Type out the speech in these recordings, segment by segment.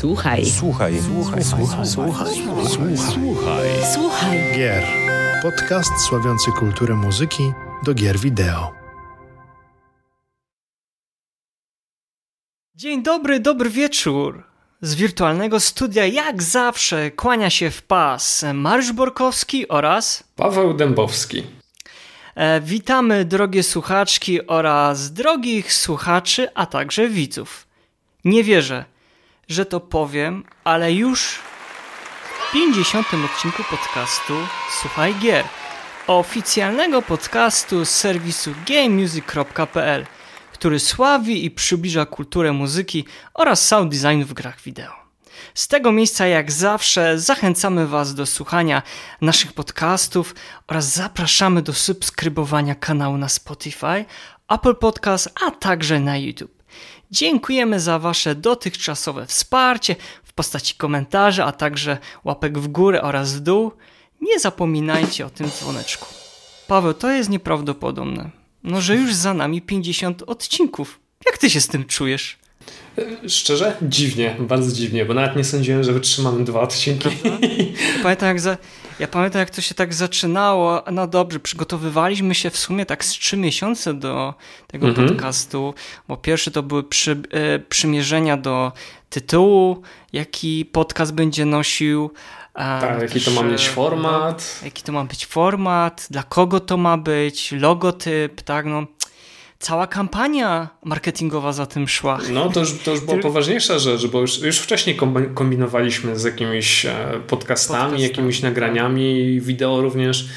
Słuchaj. Słuchaj. Słuchaj. Słuchaj. Słuchaj. Słuchaj. Słuchaj. Gier. Podcast sławiący kulturę muzyki do gier wideo. Dzień dobry, dobry wieczór. Z wirtualnego studia jak zawsze kłania się w pas Mariusz Borkowski oraz Paweł Dębowski. E, witamy drogie słuchaczki oraz drogich słuchaczy, a także widzów. Nie wierzę, że to powiem, ale już w 50. odcinku podcastu Słuchaj Gier, oficjalnego podcastu z serwisu gamemusic.pl, który sławi i przybliża kulturę muzyki oraz sound designu w grach wideo. Z tego miejsca, jak zawsze, zachęcamy Was do słuchania naszych podcastów oraz zapraszamy do subskrybowania kanału na Spotify, Apple Podcast, a także na YouTube. Dziękujemy za Wasze dotychczasowe wsparcie w postaci komentarzy, a także łapek w górę oraz w dół. Nie zapominajcie o tym dzwoneczku. Paweł, to jest nieprawdopodobne. No, że już za nami 50 odcinków. Jak ty się z tym czujesz? Szczerze? Dziwnie, bardzo dziwnie, bo nawet nie sądziłem, że wytrzymamy dwa odcinki. Pamiętam, jak za, ja pamiętam, jak to się tak zaczynało. No dobrze, przygotowywaliśmy się w sumie tak z trzy miesiące do tego Mhm. podcastu, bo pierwszy to były przy, e, przymierzenia do tytułu, jaki podcast będzie nosił. a Tak, jaki to ma e, mieć format. jaki to ma być format, dla kogo to ma być, logotyp, tak, no. Cała kampania marketingowa za tym szła. No to już, to już była Ty- poważniejsza rzecz, bo już, już wcześniej kombi- kombinowaliśmy z jakimiś e, podcastami, Podcastami. jakimiś nagraniami, wideo również.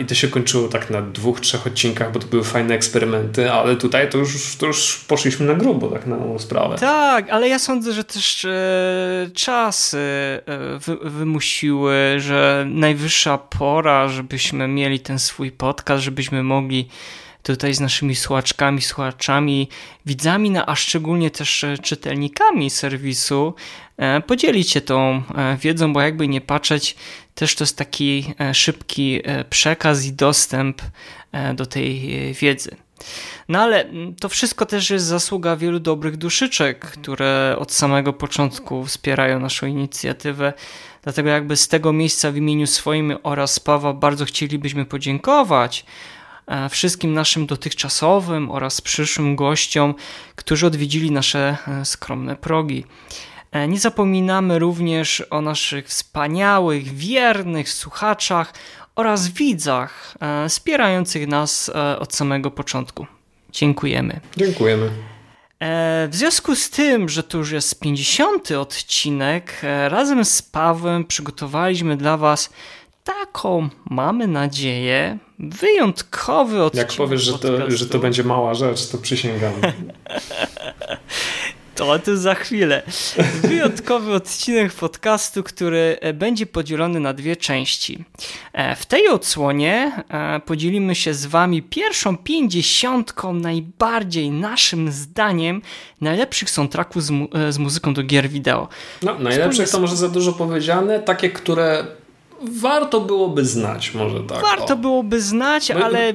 I to się kończyło tak na dwóch, trzech odcinkach, bo to były fajne eksperymenty, ale tutaj to już, to już poszliśmy na grubo, tak na sprawę. Tak, ale ja sądzę, że też e, czasy e, wy, wymusiły, że najwyższa pora, żebyśmy mieli ten swój podcast, żebyśmy mogli tutaj z naszymi słuchaczkami, słuchaczami, widzami, no, a szczególnie też e, czytelnikami serwisu e, podzielić się tą e, wiedzą, bo jakby nie patrzeć, też to jest taki szybki przekaz i dostęp do tej wiedzy. No ale to wszystko też jest zasługa wielu dobrych duszyczek, które od samego początku wspierają naszą inicjatywę. Dlatego jakby z tego miejsca w imieniu swoim oraz Pawła bardzo chcielibyśmy podziękować wszystkim naszym dotychczasowym oraz przyszłym gościom, którzy odwiedzili nasze e, skromne progi. E, Nie zapominamy również o naszych wspaniałych, wiernych słuchaczach oraz widzach e, wspierających nas e, od samego początku. Dziękujemy. Dziękujemy. E, W związku z tym, że to już jest 50 odcinek, e, razem z Pawłem przygotowaliśmy dla Was taką, mamy nadzieję, wyjątkowy odcinek. Jak powiesz, że to, że to będzie mała rzecz, to przysięgam. To, to za chwilę. Wyjątkowy odcinek podcastu, który e, będzie podzielony na dwie części. E, W tej odsłonie e, podzielimy się z Wami pierwszą pięćdziesiątką najbardziej naszym zdaniem najlepszych soundtracków z, mu z muzyką do gier wideo. No, najlepsze to może za dużo powiedziane, takie, które warto byłoby znać, może tak. Warto o. byłoby znać, ale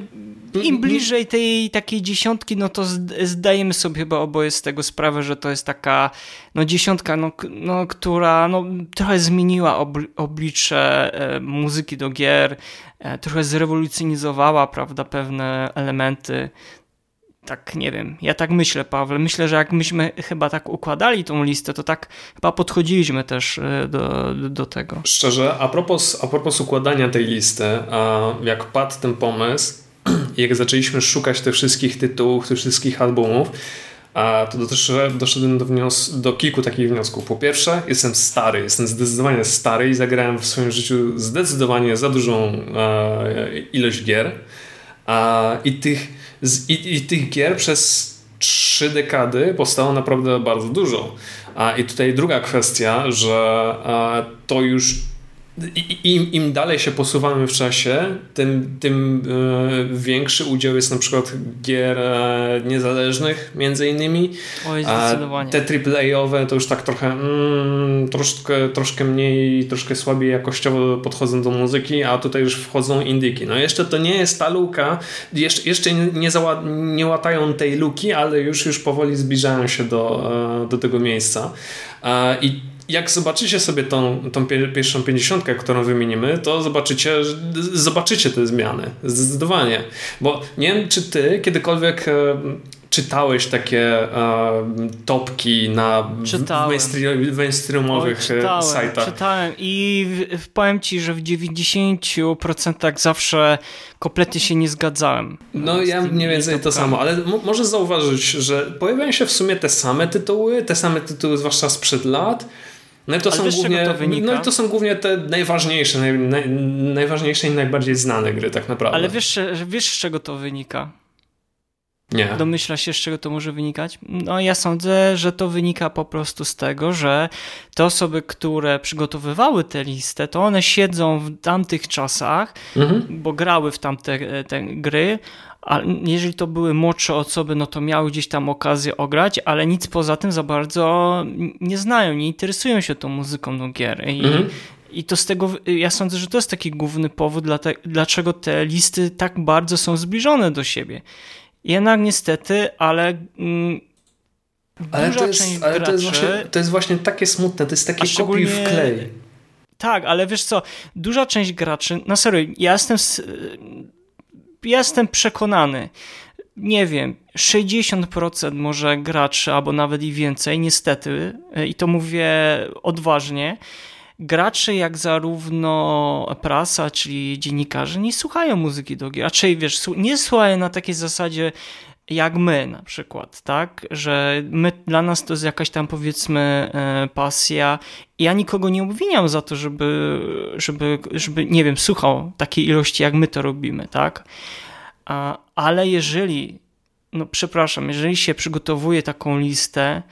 im bliżej tej takiej dziesiątki, no to zd- zdajemy sobie chyba oboje z tego sprawę, że to jest taka no dziesiątka, no, no która no, trochę zmieniła obli- oblicze e, muzyki do gier, e, trochę zrewolucjonizowała, prawda, pewne elementy. Tak, nie wiem, ja tak myślę, Paweł. Myślę, że jak myśmy chyba tak układali tą listę, to tak chyba podchodziliśmy też e, do, do, tego. Szczerze, a propos, a propos układania tej listy, jak padł ten pomysł, jak zaczęliśmy szukać tych wszystkich tytułów, tych wszystkich albumów, a to doszedłem, doszedłem do, wnios- do kilku takich wniosków. Po pierwsze, jestem stary, jestem zdecydowanie stary i zagrałem w swoim życiu zdecydowanie za dużą e, ilość gier. A, i, tych, z, i, I tych gier przez trzy dekady powstało naprawdę bardzo dużo. A, I tutaj druga kwestia, że e, to już im, im dalej się posuwamy w czasie, tym, tym e, większy udział jest na przykład gier e, niezależnych między innymi. Oj, zdecydowanie. A te AAA-owe to już tak trochę mm, troszkę, troszkę mniej, troszkę słabiej jakościowo podchodzą do muzyki, a tutaj już wchodzą indyki. No jeszcze to nie jest ta luka, jeszcze, jeszcze nie, zała, nie łatają tej luki, ale już, już powoli zbliżają się do, e, do tego miejsca. I jak zobaczycie sobie tą, tą pierwszą pięćdziesiątkę, którą wymienimy, to zobaczycie, zobaczycie te zmiany. Zdecydowanie. Bo nie wiem, czy ty kiedykolwiek e, czytałeś takie uh, topki na mainstreamowych czytałem, sajtach. Czytałem i w, powiem ci, że w 90% zawsze kompletnie się nie zgadzałem. No ja mniej więcej to samo, ale możesz zauważyć, że pojawiają się w sumie te same tytuły, te same tytuły zwłaszcza sprzed lat, no i to, są głównie, no i to są głównie te najważniejsze, naj, naj, najważniejsze i najbardziej znane gry tak naprawdę. Ale wiesz, wiesz z czego to wynika? Nie. Domyśla się, z czego to może wynikać? No ja sądzę, że to wynika po prostu z tego, że te osoby, które przygotowywały tę listę, to one siedzą w tamtych czasach, mhm. bo grały w tamte te gry, a jeżeli to były młodsze osoby, no to miały gdzieś tam okazję ograć, ale nic poza tym za bardzo nie znają, nie interesują się tą muzyką do gier. I, mhm. I to z tego, ja sądzę, że to jest taki główny powód, dlaczego te listy tak bardzo są zbliżone do siebie. Jednak niestety, ale. Mm, ale, to jest, ale graczy, to, jest właśnie, to jest właśnie takie smutne, to jest takie kopiuj w klej. Tak, ale wiesz co, duża część graczy, na serio, ja jestem, jestem przekonany, nie wiem, 60% może graczy, albo nawet i więcej, niestety, i to mówię odważnie, gracze, jak zarówno prasa, czyli dziennikarze, nie słuchają muzyki do gier. Raczej, wiesz, nie słuchają na takiej zasadzie, jak my na przykład, tak? Że my, dla nas to jest jakaś tam powiedzmy e, pasja. Ja nikogo nie obwiniam za to, żeby, żeby, żeby nie wiem, słuchał takiej ilości, jak my to robimy, tak? Ale jeżeli, no przepraszam, jeżeli się przygotowuje taką listę,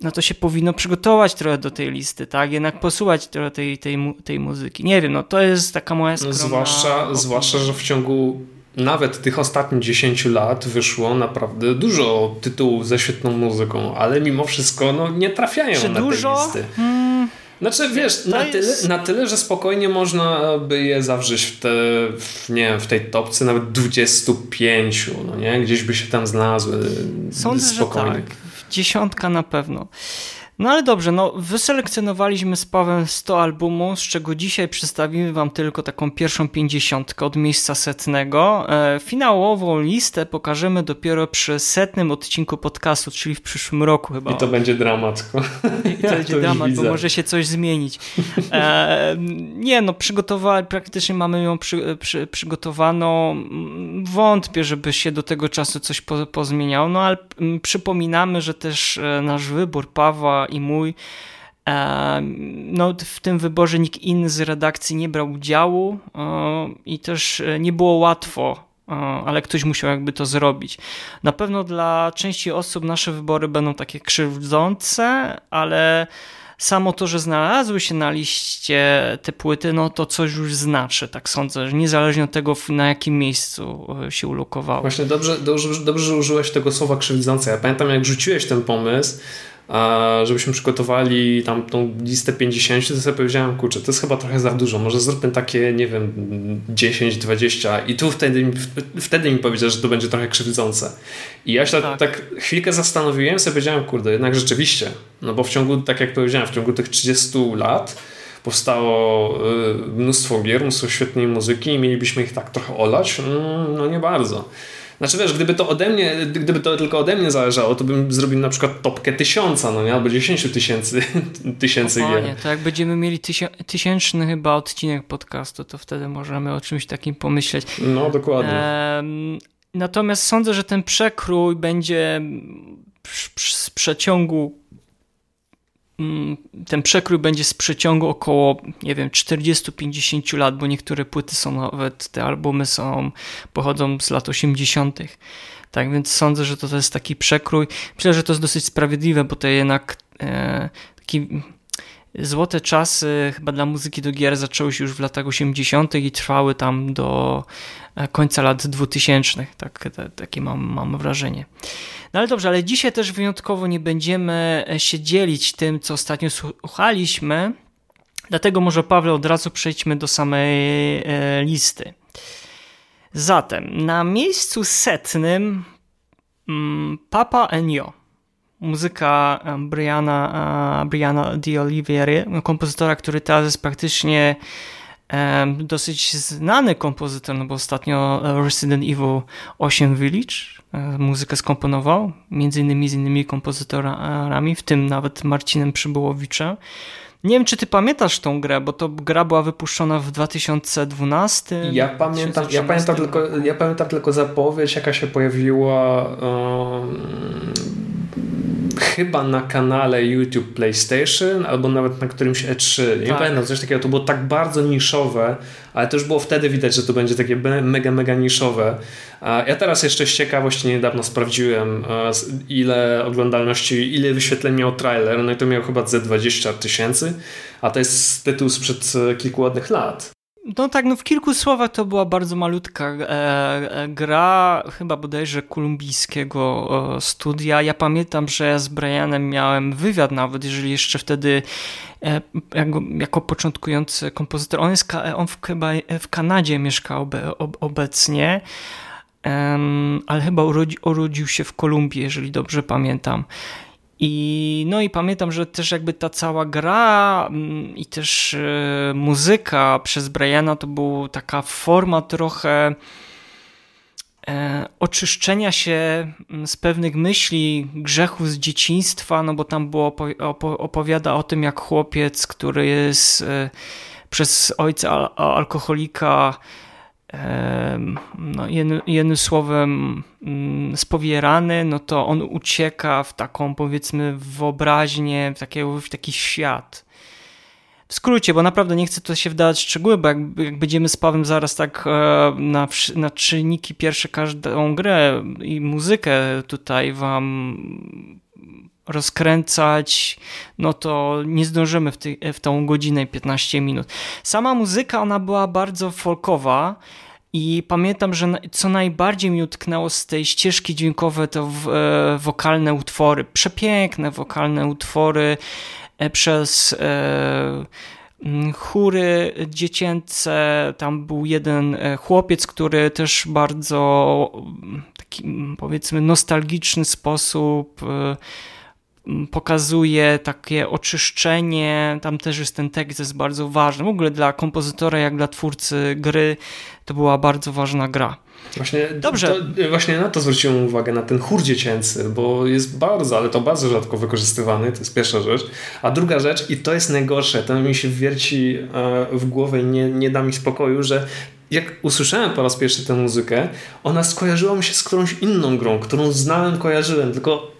no to się powinno przygotować trochę do tej listy, tak? Jednak posłuchać trochę tej, tej, tej muzyki. Nie wiem, no to jest taka moja no, skromna... zwłaszcza, zwłaszcza, że w ciągu nawet tych ostatnich 10 lat wyszło naprawdę dużo tytułów ze świetną muzyką, ale mimo wszystko no, nie trafiają Czy na dużo? te listy. Hmm. Znaczy, wiesz, na, jest... tyle, na tyle, że spokojnie można by je zawrzeć w, te, w, nie wiem, w tej topce nawet 25, no nie? Gdzieś by się tam znalazły Sądzę, spokojnie. Że tak dziesiątka na pewno. No ale dobrze, no wyselekcjonowaliśmy z Pawem 100 albumów, z czego dzisiaj przedstawimy wam tylko taką pierwszą pięćdziesiątkę od miejsca setnego. E, finałową listę pokażemy dopiero przy setnym odcinku podcastu, czyli w przyszłym roku chyba. I to będzie dramat. I to będzie to dramat, bo może się coś zmienić. E, nie no, przygotowali, praktycznie mamy ją przy, przy, przygotowaną. Wątpię, żeby się do tego czasu coś po, pozmieniało, no ale przypominamy, że też e, nasz wybór Pawła i mój. No, w tym wyborze nikt inny z redakcji nie brał udziału i też e, nie było łatwo, ale ktoś musiał jakby to zrobić. Na pewno dla części osób nasze wybory będą takie krzywdzące, ale samo to, że znalazły się na liście te płyty, no to coś już znaczy, tak sądzę, niezależnie od tego, na jakim miejscu e, się ulokowało. Właśnie dobrze, dobrze, dobrze użyłeś tego słowa krzywdzące. Ja pamiętam, jak rzuciłeś ten pomysł, żebyśmy przygotowali tam tą listę 50, to sobie powiedziałem, kurczę, to jest chyba trochę za dużo, może zróbmy takie, nie wiem, 10, 20 i tu wtedy, wtedy mi powiedział, że to będzie trochę krzywdzące. I ja się tak, tak chwilkę zastanowiłem, sobie powiedziałem, kurde, jednak rzeczywiście, no bo w ciągu, tak jak powiedziałem, w ciągu tych 30 lat powstało y, mnóstwo gier, mnóstwo świetnej muzyki i mielibyśmy ich tak trochę olać? Mm, no nie bardzo. Znaczy wiesz, gdyby to ode mnie, gdyby to tylko ode mnie zależało, to bym zrobił na przykład topkę tysiąca, no nie? Albo dziesięciu tysięcy, tysięcy gier. to jak będziemy mieli tysięczny chyba odcinek podcastu, to wtedy możemy o czymś takim pomyśleć. No, dokładnie. natomiast sądzę, że ten przekrój będzie z przeciągu ten przekrój będzie z przeciągu około, nie wiem, 40-50 lat, bo niektóre płyty są nawet, te albumy są, pochodzą z lat 80. Tak więc sądzę, że to, to jest taki przekrój. Myślę, że to jest dosyć sprawiedliwe, bo to jednak e, taki złote czasy chyba dla muzyki do gier zaczęły się już w latach 80. i trwały tam do e, końca lat 2000. Tak, takie mam, mam wrażenie. No ale dobrze, ale dzisiaj też wyjątkowo nie będziemy się dzielić tym, co ostatnio słuchaliśmy. Dlatego może Paweł od razu przejdźmy do samej listy. Zatem na miejscu setnym mm, Papa Ennio, muzyka e, Briana, e, Briana Di Olivieri, kompozytora, który teraz jest praktycznie e, dosyć znany kompozytor, no bo ostatnio Resident Evil 8 Village muzykę skomponował, między innymi z innymi kompozytorami, w tym nawet Marcinem Przybyłowiczem. Nie wiem, czy ty pamiętasz tą grę, bo to gra była wypuszczona w 2012. Ja pamiętam, ja pamiętam, tylko, ja pamiętam tylko zapowiedź, jaka się pojawiła. Um, chyba na kanale YouTube PlayStation albo nawet na którymś E3. Nie tak. pamiętam, coś takiego. To było tak bardzo niszowe, ale to już było wtedy widać, że to będzie takie mega, mega niszowe. Ja teraz jeszcze z ciekawości niedawno sprawdziłem, ile oglądalności, ile wyświetleń miał trailer. No i to miał chyba ze 20 tysięcy, a to jest tytuł sprzed e, kilku ładnych lat. No tak, no w kilku słowach to była bardzo malutka e, e, gra, chyba bodajże kolumbijskiego e, studia. Ja pamiętam, że z Brianem miałem wywiad nawet, jeżeli jeszcze wtedy jako, jako, początkujący kompozytor. On, jest, on w, chyba w Kanadzie mieszka obe, ob, obecnie, ale chyba urodzi, urodził się w Kolumbii, jeżeli dobrze pamiętam. I, no i pamiętam, że też jakby ta cała gra mm, i też e, muzyka przez Briana to była taka forma trochę e, oczyszczenia się mm, z pewnych myśli, grzechów z dzieciństwa, no bo tam było opowiada o tym, jak chłopiec, który jest e, przez ojca alkoholika no, jednym słowem mm, spowierany, no to on ucieka w taką powiedzmy wyobraźnię, w, taki, w taki świat. W skrócie, bo naprawdę nie chcę tu się wdawać w szczegóły, bo jak, jak będziemy z Pawem zaraz tak e, na, na czynniki pierwsze każdą grę i muzykę tutaj wam rozkręcać, no to nie zdążymy w, ty, w tą godzinę i 15 minut. Sama muzyka, ona była bardzo folkowa i pamiętam, że co najbardziej mi utknęło z tej ścieżki dźwiękowe to e, wokalne utwory, przepiękne wokalne utwory e, przez e, chóry dziecięce. Tam był jeden chłopiec, który też bardzo taki powiedzmy nostalgiczny sposób pokazuje takie oczyszczenie, tam też jest ten tekst jest bardzo ważny, w ogóle dla kompozytora jak dla twórcy gry to była bardzo ważna gra. Właśnie, Dobrze. To, właśnie na to zwróciłem uwagę, na ten chór dziecięcy, bo jest bardzo, ale to bardzo rzadko wykorzystywany, to jest pierwsza rzecz. A druga rzecz, i to jest najgorsze, to mi się wierci e, w głowę i nie, nie da mi spokoju, że jak usłyszałem po raz pierwszy tę muzykę, ona skojarzyła mi się z którąś inną grą, którą znałem, kojarzyłem, tylko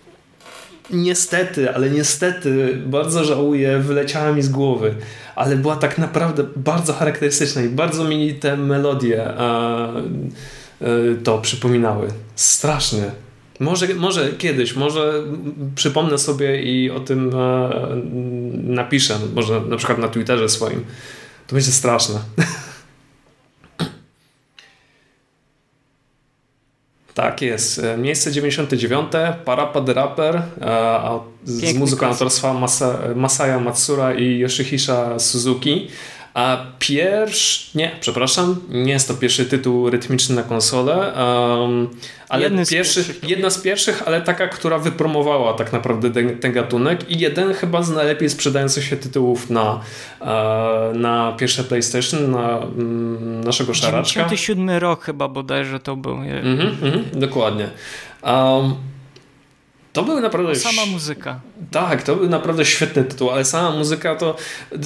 niestety, ale niestety bardzo żałuję, wyleciała mi z głowy, ale była tak naprawdę bardzo charakterystyczna i bardzo mi te melodie a, a, to przypominały. Strasznie. Może, może kiedyś, może przypomnę sobie i o tym a, napiszę, może na przykład na Twitterze swoim. To będzie straszne. Tak jest. E, miejsce 99. Parappa the Rapper e, z muzyką autorstwa Masaya Matsura i Yoshihisha Suzuki. A pierwszy, nie, przepraszam, nie jest to pierwszy tytuł rytmiczny na konsolę, um, ale pierwszy, z jedna z pierwszych, ale taka, która wypromowała tak naprawdę ten, ten, gatunek i jeden chyba z najlepiej sprzedających się tytułów na, e, na pierwsze PlayStation, na mm, naszego szaraczka. 97 rok chyba bodajże to był. Mhm, mhm, dokładnie. Um, to były naprawdę... Sama muzyka. Tak, to był naprawdę świetny tytuł, ale sama muzyka to...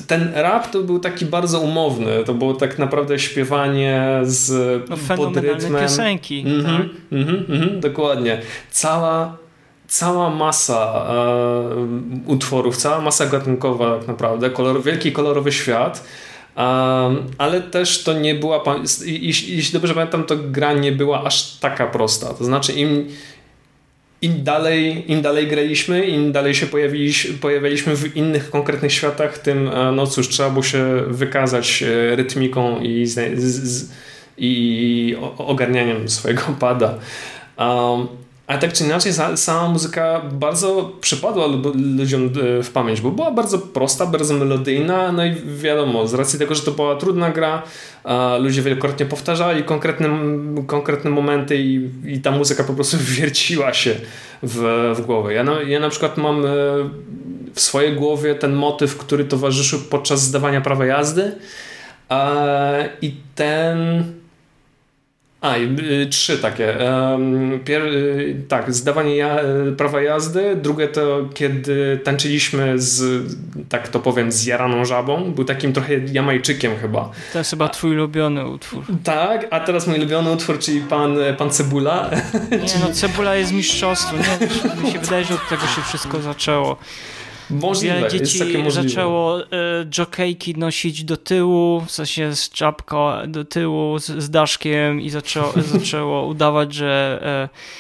Ten rap to był taki bardzo umowny. To było tak naprawdę śpiewanie z no, pod rytmem. piosenki. Mm -hmm, tak? mm -hmm, mm -hmm, dokładnie. Cała cała masa e, utworów, cała masa gatunkowa tak naprawdę, kolor, wielki kolorowy świat, um, ale też to nie była, jeśli dobrze pamiętam, to gra nie była aż taka prosta. To znaczy im im dalej, im dalej graliśmy, im dalej się pojawiliśmy, pojawialiśmy w innych konkretnych światach, tym e, no cóż, trzeba było się wykazać e, rytmiką i, z, z, i ogarnianiem swojego pada. Um, a tak czy inaczej, sama muzyka bardzo przypadła ludziom e, w pamięć, bo była bardzo prosta, bardzo melodyjna, no i wiadomo, z racji tego, że to była trudna gra, ludzie wielokrotnie powtarzali konkretne, konkretne momenty i, i ta muzyka po prostu wierciła się w, w głowę. Ja na, ja na przykład mam e, w swojej głowie ten motyw, który towarzyszył podczas zdawania prawa jazdy i ten a, y, trzy takie. Pier, y, tak, zdawanie ja, y, prawa jazdy. Drugie to, kiedy tańczyliśmy z, tak to powiem, z jaraną żabą. Był takim trochę Jamajczykiem chyba. To jest chyba twój ulubiony utwór. Tak, a teraz mój ulubiony utwór, czyli pan, pan Cebula. Nie, no Cebula jest mistrzostwo. Nie, mi się wydaje, że od tego się wszystko zaczęło. Możliwe, Wiele dzieci zaczęło e, jokejki nosić do tyłu, w sensie z czapką do tyłu, z, z daszkiem i zaczęło, zaczęło udawać, że e,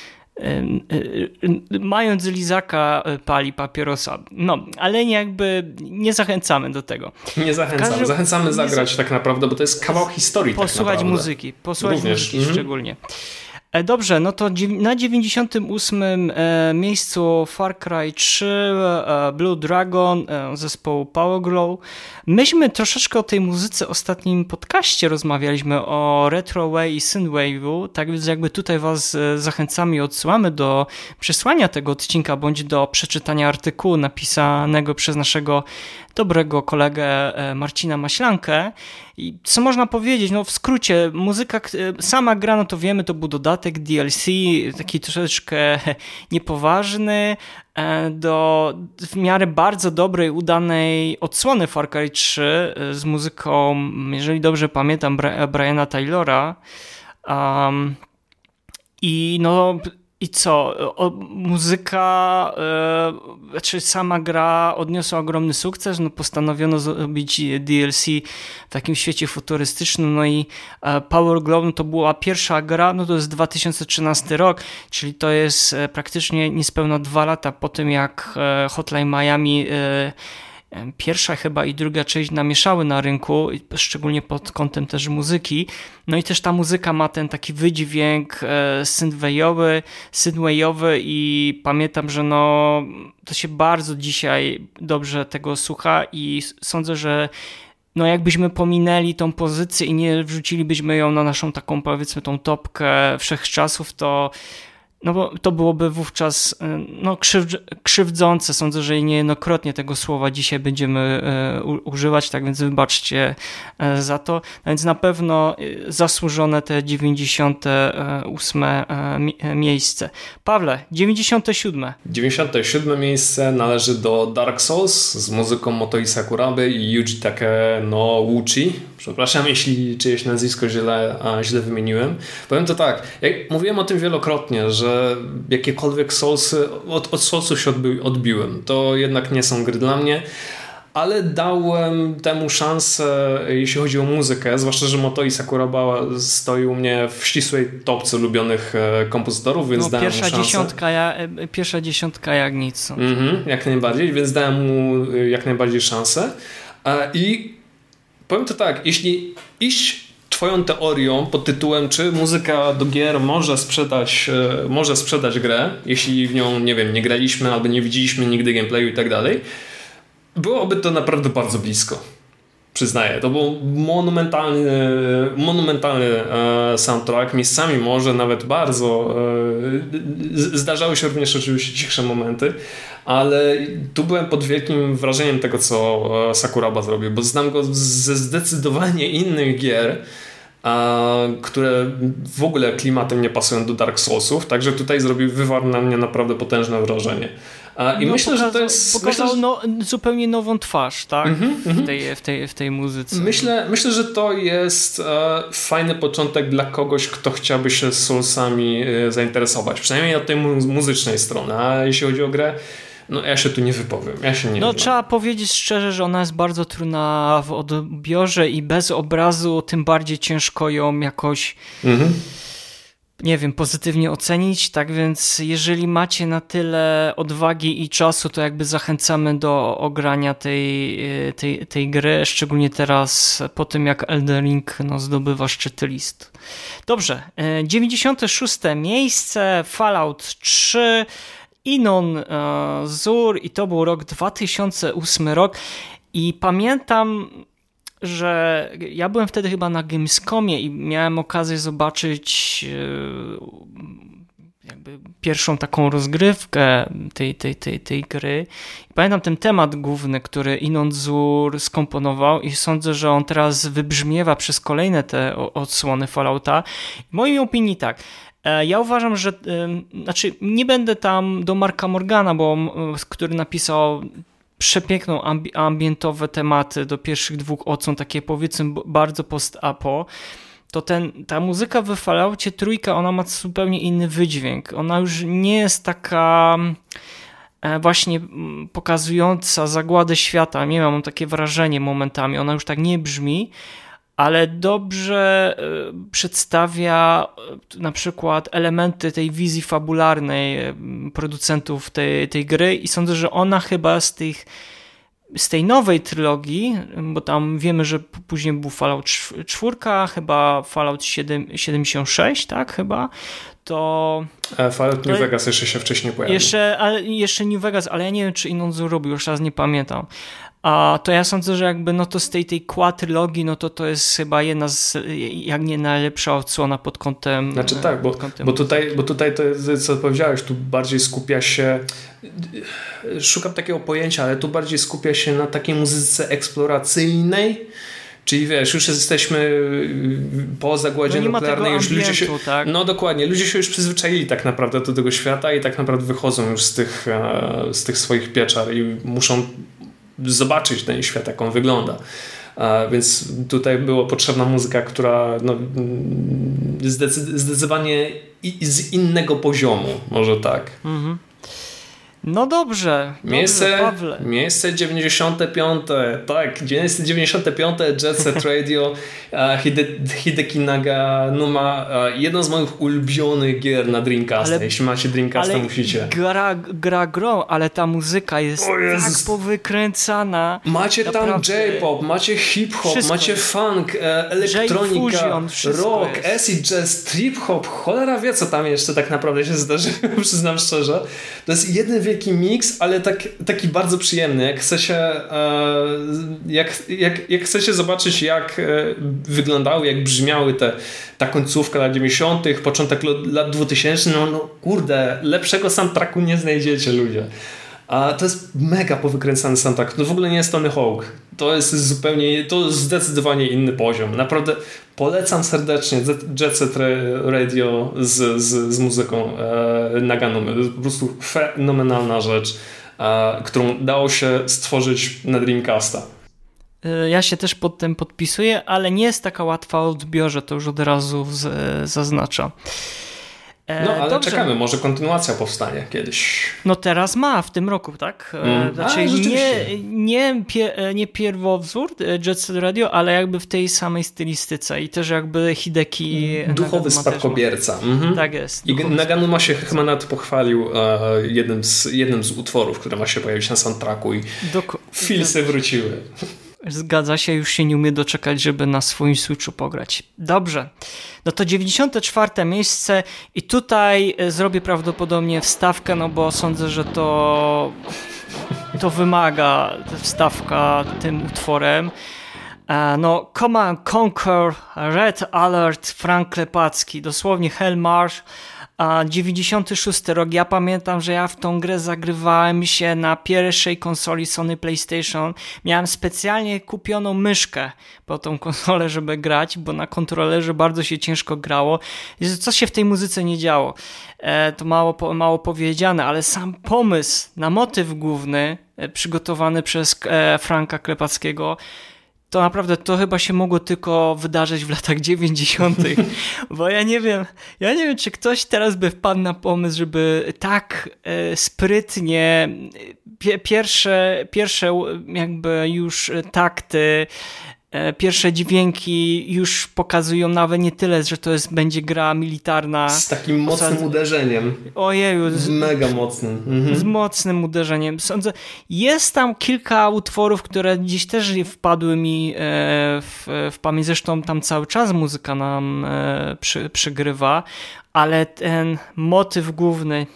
mając lizaka pali papierosa. No, ale jakby nie zachęcamy do tego. Nie zachęcamy. Każdy... Zachęcamy zagrać tak naprawdę, bo to jest kawał historii tak Posłuchać tak muzyki. Posłuchać Również. muzyki mm -hmm. szczególnie. E, dobrze, no to na 98 e, miejscu Far Cry 3 e, Blue Dragon zespołu Power Glow. Myśmy troszeczkę o tej muzyce w ostatnim podcaście rozmawialiśmy o Retroway i Synthwave'u, tak więc jakby tutaj was zachęcamy i odsyłamy do przesłania tego odcinka bądź do przeczytania artykułu napisanego przez naszego dobrego kolegę Marcina Maślankę. I co można powiedzieć? No w skrócie, muzyka, sama gra, no to wiemy, to był dodatek DLC, taki troszeczkę niepoważny, e, do w miarę bardzo dobrej, udanej odsłony Far Cry 3 e, z muzyką, jeżeli dobrze pamiętam, Briana Taylora. Um, I no, i co? O, muzyka, e, znaczy sama gra odniosła ogromny sukces, no postanowiono zrobić DLC w takim świecie futurystycznym, no i e, Power Glove to była pierwsza gra, no to jest 2013 rok, czyli to jest e, praktycznie niespełna dwa lata po tym jak Hotline Miami pierwsza chyba i druga część namieszały na rynku, szczególnie pod kątem też muzyki. No i też ta muzyka ma ten taki wydźwięk e, synthwave'owy, synthwave'owy i pamiętam, że no to się bardzo dzisiaj dobrze tego słucha i sądzę, że no jakbyśmy pominęli tą pozycję i nie wrzucilibyśmy ją na naszą taką powiedzmy tą topkę wszechczasów, to no bo to byłoby wówczas e, no, krzywdzące. Sądzę, że niejednokrotnie tego słowa dzisiaj będziemy e, używać, tak więc wybaczcie e, za to. No więc na pewno zasłużone te 98 miejsce. Pawle, 97. 97 miejsce należy do Dark Souls z muzyką Motoi Sakuraby i Yuji Take no Uchi. Przepraszam, jeśli czyjeś nazwisko źle, źle wymieniłem. Powiem to tak, jak mówiłem o tym wielokrotnie, że że jakiekolwiek Soulsy, od, od Soulsu się odbi odbiłem. To jednak nie są gry dla mnie ale dałem temu szansę, jeśli chodzi o muzykę, zwłaszcza, że Motoi Sakuraba stoi u mnie w ścisłej topce ulubionych e, kompozytorów, więc no, dałem pierwsza mu szansę. Dziesiątka, ja, e, pierwsza dziesiątka jak nic. Mm -hmm, jak najbardziej, więc dałem mu e, jak najbardziej szansę. I powiem to tak, jeśli iść twoją teorią pod tytułem, czy muzyka do gier może sprzedać, e, może sprzedać grę, jeśli w nią, nie wiem, nie graliśmy albo nie widzieliśmy nigdy gameplayu i tak dalej, byłoby to naprawdę bardzo blisko. Przyznaję, to był monumentalny, monumentalny e, soundtrack, miejscami może nawet bardzo. E, zdarzały się również oczywiście cichsze momenty, ale tu byłem pod wielkim wrażeniem tego, co Sakuraba zrobił, bo znam go ze zdecydowanie innych gier które w ogóle klimatem nie pasują do Dark Soulsów, także tutaj zrobił, wywarł na mnie naprawdę potężne wrażenie. I no, myślę, pokazał, że to jest. Pokazał myślę, no, zupełnie nową twarz, tak? Mm -hmm, w, tej, w, tej, w tej muzyce. Myślę, myślę że to jest e, fajny początek dla kogoś, kto chciałby się Soulsami e, zainteresować. Przynajmniej od tej mu muzycznej strony. A jeśli chodzi o grę, no ja się tu nie wypowiem. Ja się nie no trzeba powiedzieć szczerze, że ona jest bardzo trudna w odbiorze i bez obrazu tym bardziej ciężko ją jakoś mhm. nie wiem, pozytywnie ocenić. Tak więc, jeżeli macie na tyle odwagi i czasu, to jakby zachęcamy do ogrania tej, e, tej, tej gry, szczególnie teraz po tym, jak Elden Ring no, zdobywa szczyty list. Dobrze, 96 miejsce, Fallout 3. Inon Zur i to był rok 2008 rok i pamiętam że ja byłem wtedy chyba na Gamescomie i miałem okazję zobaczyć e, jakby pierwszą taką rozgrywkę tej, tej, tej, tej gry. I pamiętam ten temat główny, który Inon Zur skomponował i sądzę, że on teraz wybrzmiewa przez kolejne te odsłony Fallouta. W mojej opinii tak. E, ja uważam, że znaczy nie będę tam do Marka Morgana, bo który napisał przepiękną ambi ambientowe tematy do pierwszych dwóch odsłon, takie powiedzmy bardzo post-apo, to ten, ta muzyka w Falloutie trójka, ona ma zupełnie inny wydźwięk. Ona już nie jest taka e, właśnie pokazująca zagładę świata. Nie mam takie wrażenie momentami. Ona już tak nie brzmi, ale dobrze e, przedstawia e, na przykład elementy tej wizji fabularnej e, producentów tej, tej gry i sądzę, że ona chyba z tych z tej nowej trylogii, bo tam wiemy, że później był Fallout 4, chyba Fallout 7, 76, tak chyba, to... Fallout New Vegas jeszcze się wcześniej pojawił. Jeszcze, ale, jeszcze New Vegas, ale ja nie wiem, czy inną zrobił, już raz nie pamiętam. A to ja sądzę, że jakby no to z tej, tej quadrylogii, no to to jest chyba jedna z, jak nie najlepsza odsłona pod kątem... Znaczy tak, bo, bo, tutaj, bo tutaj to jest, co powiedziałeś, tu bardziej skupia się, szukam takiego pojęcia, ale tu bardziej skupia się na takiej muzyce eksploracyjnej, Czyli wiesz, już jesteśmy po zagładzie no nuklearnej, już ludzie się. Tak? No dokładnie, ludzie się już przyzwyczaili tak naprawdę do tego świata i tak naprawdę wychodzą już z tych, e, z tych swoich pieczar i muszą zobaczyć ten świat, jak on wygląda. Więc tutaj była potrzebna muzyka, która no, zdecydowanie z innego poziomu, może tak. Mhm. No dobrze, miejsce, dobrze, Pawle. Miejsce 95. Tak, miejsce 95. Jet Set Radio Hide, Hideki Naganuma. Jedno z moich ulubionych gier na Dreamcasta. Ale, Jeśli macie Dreamcasta, musicie. Gra, gra grą, ale ta muzyka jest tak powykręcana. Macie tam J-pop, macie hip-hop, macie jest. funk, e, elektronika, rock, acid jazz, trip-hop. Cholera wie, co tam jeszcze tak naprawdę się zdarzyło, przyznam szczerze. To jest jeden wielki miks, ale tak, taki bardzo przyjemny. Jak chce się, e, jak, jak, jak chce się zobaczyć, jak e, wyglądały, jak brzmiały te, ta końcówka lat 90., początek lat 2000, no, no kurde, lepszego soundtracku nie znajdziecie ludzie. A to jest mega powykręcany soundtrack. To w ogóle nie jest Tony Hawk. To jest zupełnie, to jest zdecydowanie inny poziom. Naprawdę polecam serdecznie Jet Set Radio z, z, z muzyką e, Naganumy. To jest po prostu fenomenalna rzecz, e, którą dało się stworzyć na Dreamcasta. E, ja się też pod tym podpisuję, ale nie jest taka łatwa w odbiorze, to już od razu z, zaznaczam. E, no, ale Dobrze. czekamy, może kontynuacja powstanie kiedyś. No teraz ma, w tym roku, tak? E, mm. Znaczy A, nie, nie, pie, e, nie pierwowzór Jet Set Radio, ale jakby w tej samej stylistyce i też jakby Hideki... Duchowy spadkobierca. Mhm. Tak jest. I Naganuma się chyba nawet pochwalił jednym, z, jednym z utworów, które ma się pojawić na soundtracku i Dok filsy wróciły. Zgadza się, już się nie umie doczekać, żeby na swoim Switchu pograć. Dobrze. No to 94 miejsce i tutaj e, zrobię prawdopodobnie wstawkę, no bo sądzę, że to to wymaga wstawka tym utworem. E, no, Command Conquer, Red Alert, Frank Klepacki, dosłownie Hell March a 96 rok, ja pamiętam, że ja w tą grę zagrywałem się na pierwszej konsoli Sony PlayStation. Miałem specjalnie kupioną myszkę po tą konsolę, żeby grać, bo na kontrolerze bardzo się ciężko grało. Co się w tej muzyce nie działo? E, to mało, mało powiedziane, ale sam pomysł na motyw główny e, przygotowany przez e, Franka Klepackiego to naprawdę to chyba się mogło tylko wydarzyć w latach 90., bo ja nie wiem, ja nie wiem, czy ktoś teraz by wpadł na pomysł, żeby tak e, sprytnie pierwsze, pierwsze jakby już takty E, pierwsze dźwięki już pokazują nawet nie tyle, że to jest, będzie gra militarna. Z takim mocnym uderzeniem. Ojeju. Z, Mega mocnym. Mhm. Z mocnym uderzeniem. Sądzę, jest tam kilka utworów, które gdzieś też wpadły mi e, w, w pamięć. Zresztą tam cały czas muzyka nam e, przy, przygrywa, ale ten motyw główny,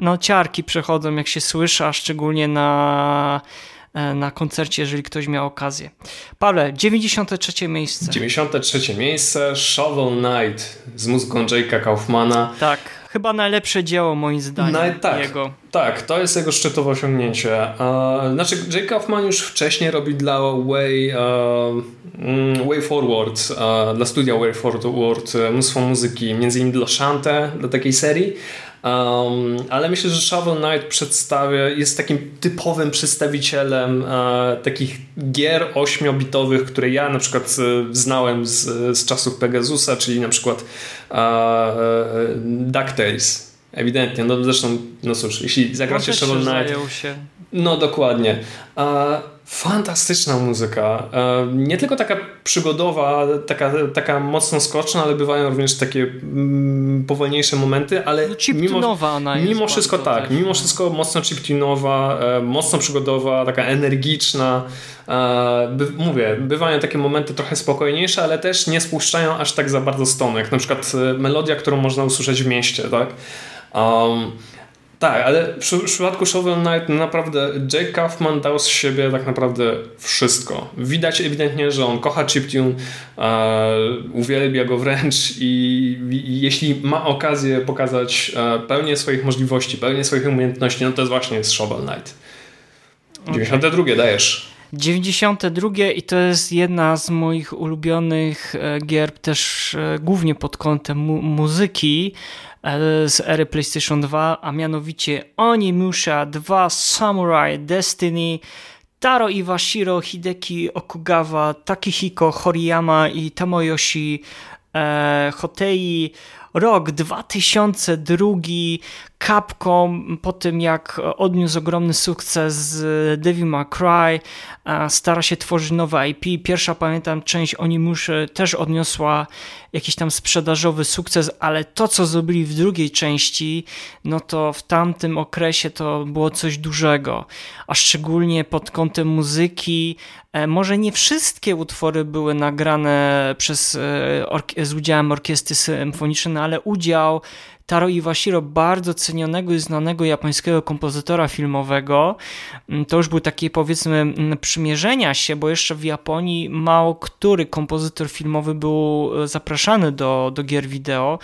no ciarki przechodzą jak się słyszy, a szczególnie na E, na koncercie, jeżeli ktoś miał okazję. Pawle, 93 miejsce. 93 miejsce, Shovel Knight z muzyką Jake'a Kaufmana. Tak, chyba najlepsze dzieło moim zdaniem no, tak, jego. Tak, to jest jego szczytowe osiągnięcie. Uh, znaczy, Jake Kaufman już wcześniej robi dla Way, uh, Way Forward, uh, dla studia Way Forward mnóstwo muzyki, między innymi dla Shante, dla takiej serii, Um, ale myślę, że Shovel Knight przedstawia, jest takim typowym przedstawicielem e, takich gier ośmiobitowych, które ja na przykład e, znałem z, z czasów Pegasusa, czyli na przykład e, e, DuckTales. Ewidentnie, no zresztą, no cóż, jeśli zagracie Shovel Knight... Się. No dokładnie. E, Fantastyczna muzyka. E, nie tylko taka przygodowa, taka, taka mocno skoczna, ale bywają również takie mm, powolniejsze momenty, ale no, mimo, mimo wszystko tak, mimo wszystko mocno chiptunowa, e, mocno przygodowa, taka energiczna. E, by, mówię, bywają takie momenty trochę spokojniejsze, ale też nie spuszczają aż tak za bardzo stonek. Na przykład melodia, którą można usłyszeć w mieście, tak? Um, tak, ale w przypadku Shovel Knight naprawdę Jake Kaufman dał z siebie tak naprawdę wszystko. Widać ewidentnie, że on kocha chiptune, e, uwielbia go wręcz i, i, jeśli ma okazję pokazać e, pełnię swoich możliwości, pełnię swoich umiejętności, no to jest właśnie jest Shovel Knight. 92 okay. dajesz. 92 i to jest jedna z moich ulubionych e, gier też e, głównie pod kątem mu muzyki. E, z ery PlayStation 2, a mianowicie Onimusha 2 Samurai Destiny Taro Iwashiro, Hideki Okugawa, Takihiko Horiyama i Tomoyoshi e, Hotei. Rok 2002, Capcom po tym jak odniósł ogromny sukces Devil May Cry, stara się tworzyć nowe IP. Pierwsza, pamiętam, część Onimuszy też odniosła jakiś tam sprzedażowy sukces, ale to, co zrobili w drugiej części, no to w tamtym okresie to było coś dużego, a szczególnie pod kątem muzyki. E, może nie wszystkie utwory były nagrane przez, e, z udziałem orkiestry symfonicznej, no ale udział Taro Iwashiro, bardzo cenionego i znanego japońskiego kompozytora filmowego. Mm, to już był takie powiedzmy mm, przymierzenia się, bo jeszcze w Japonii mało który kompozytor filmowy był e, zapraszany do, do gier wideo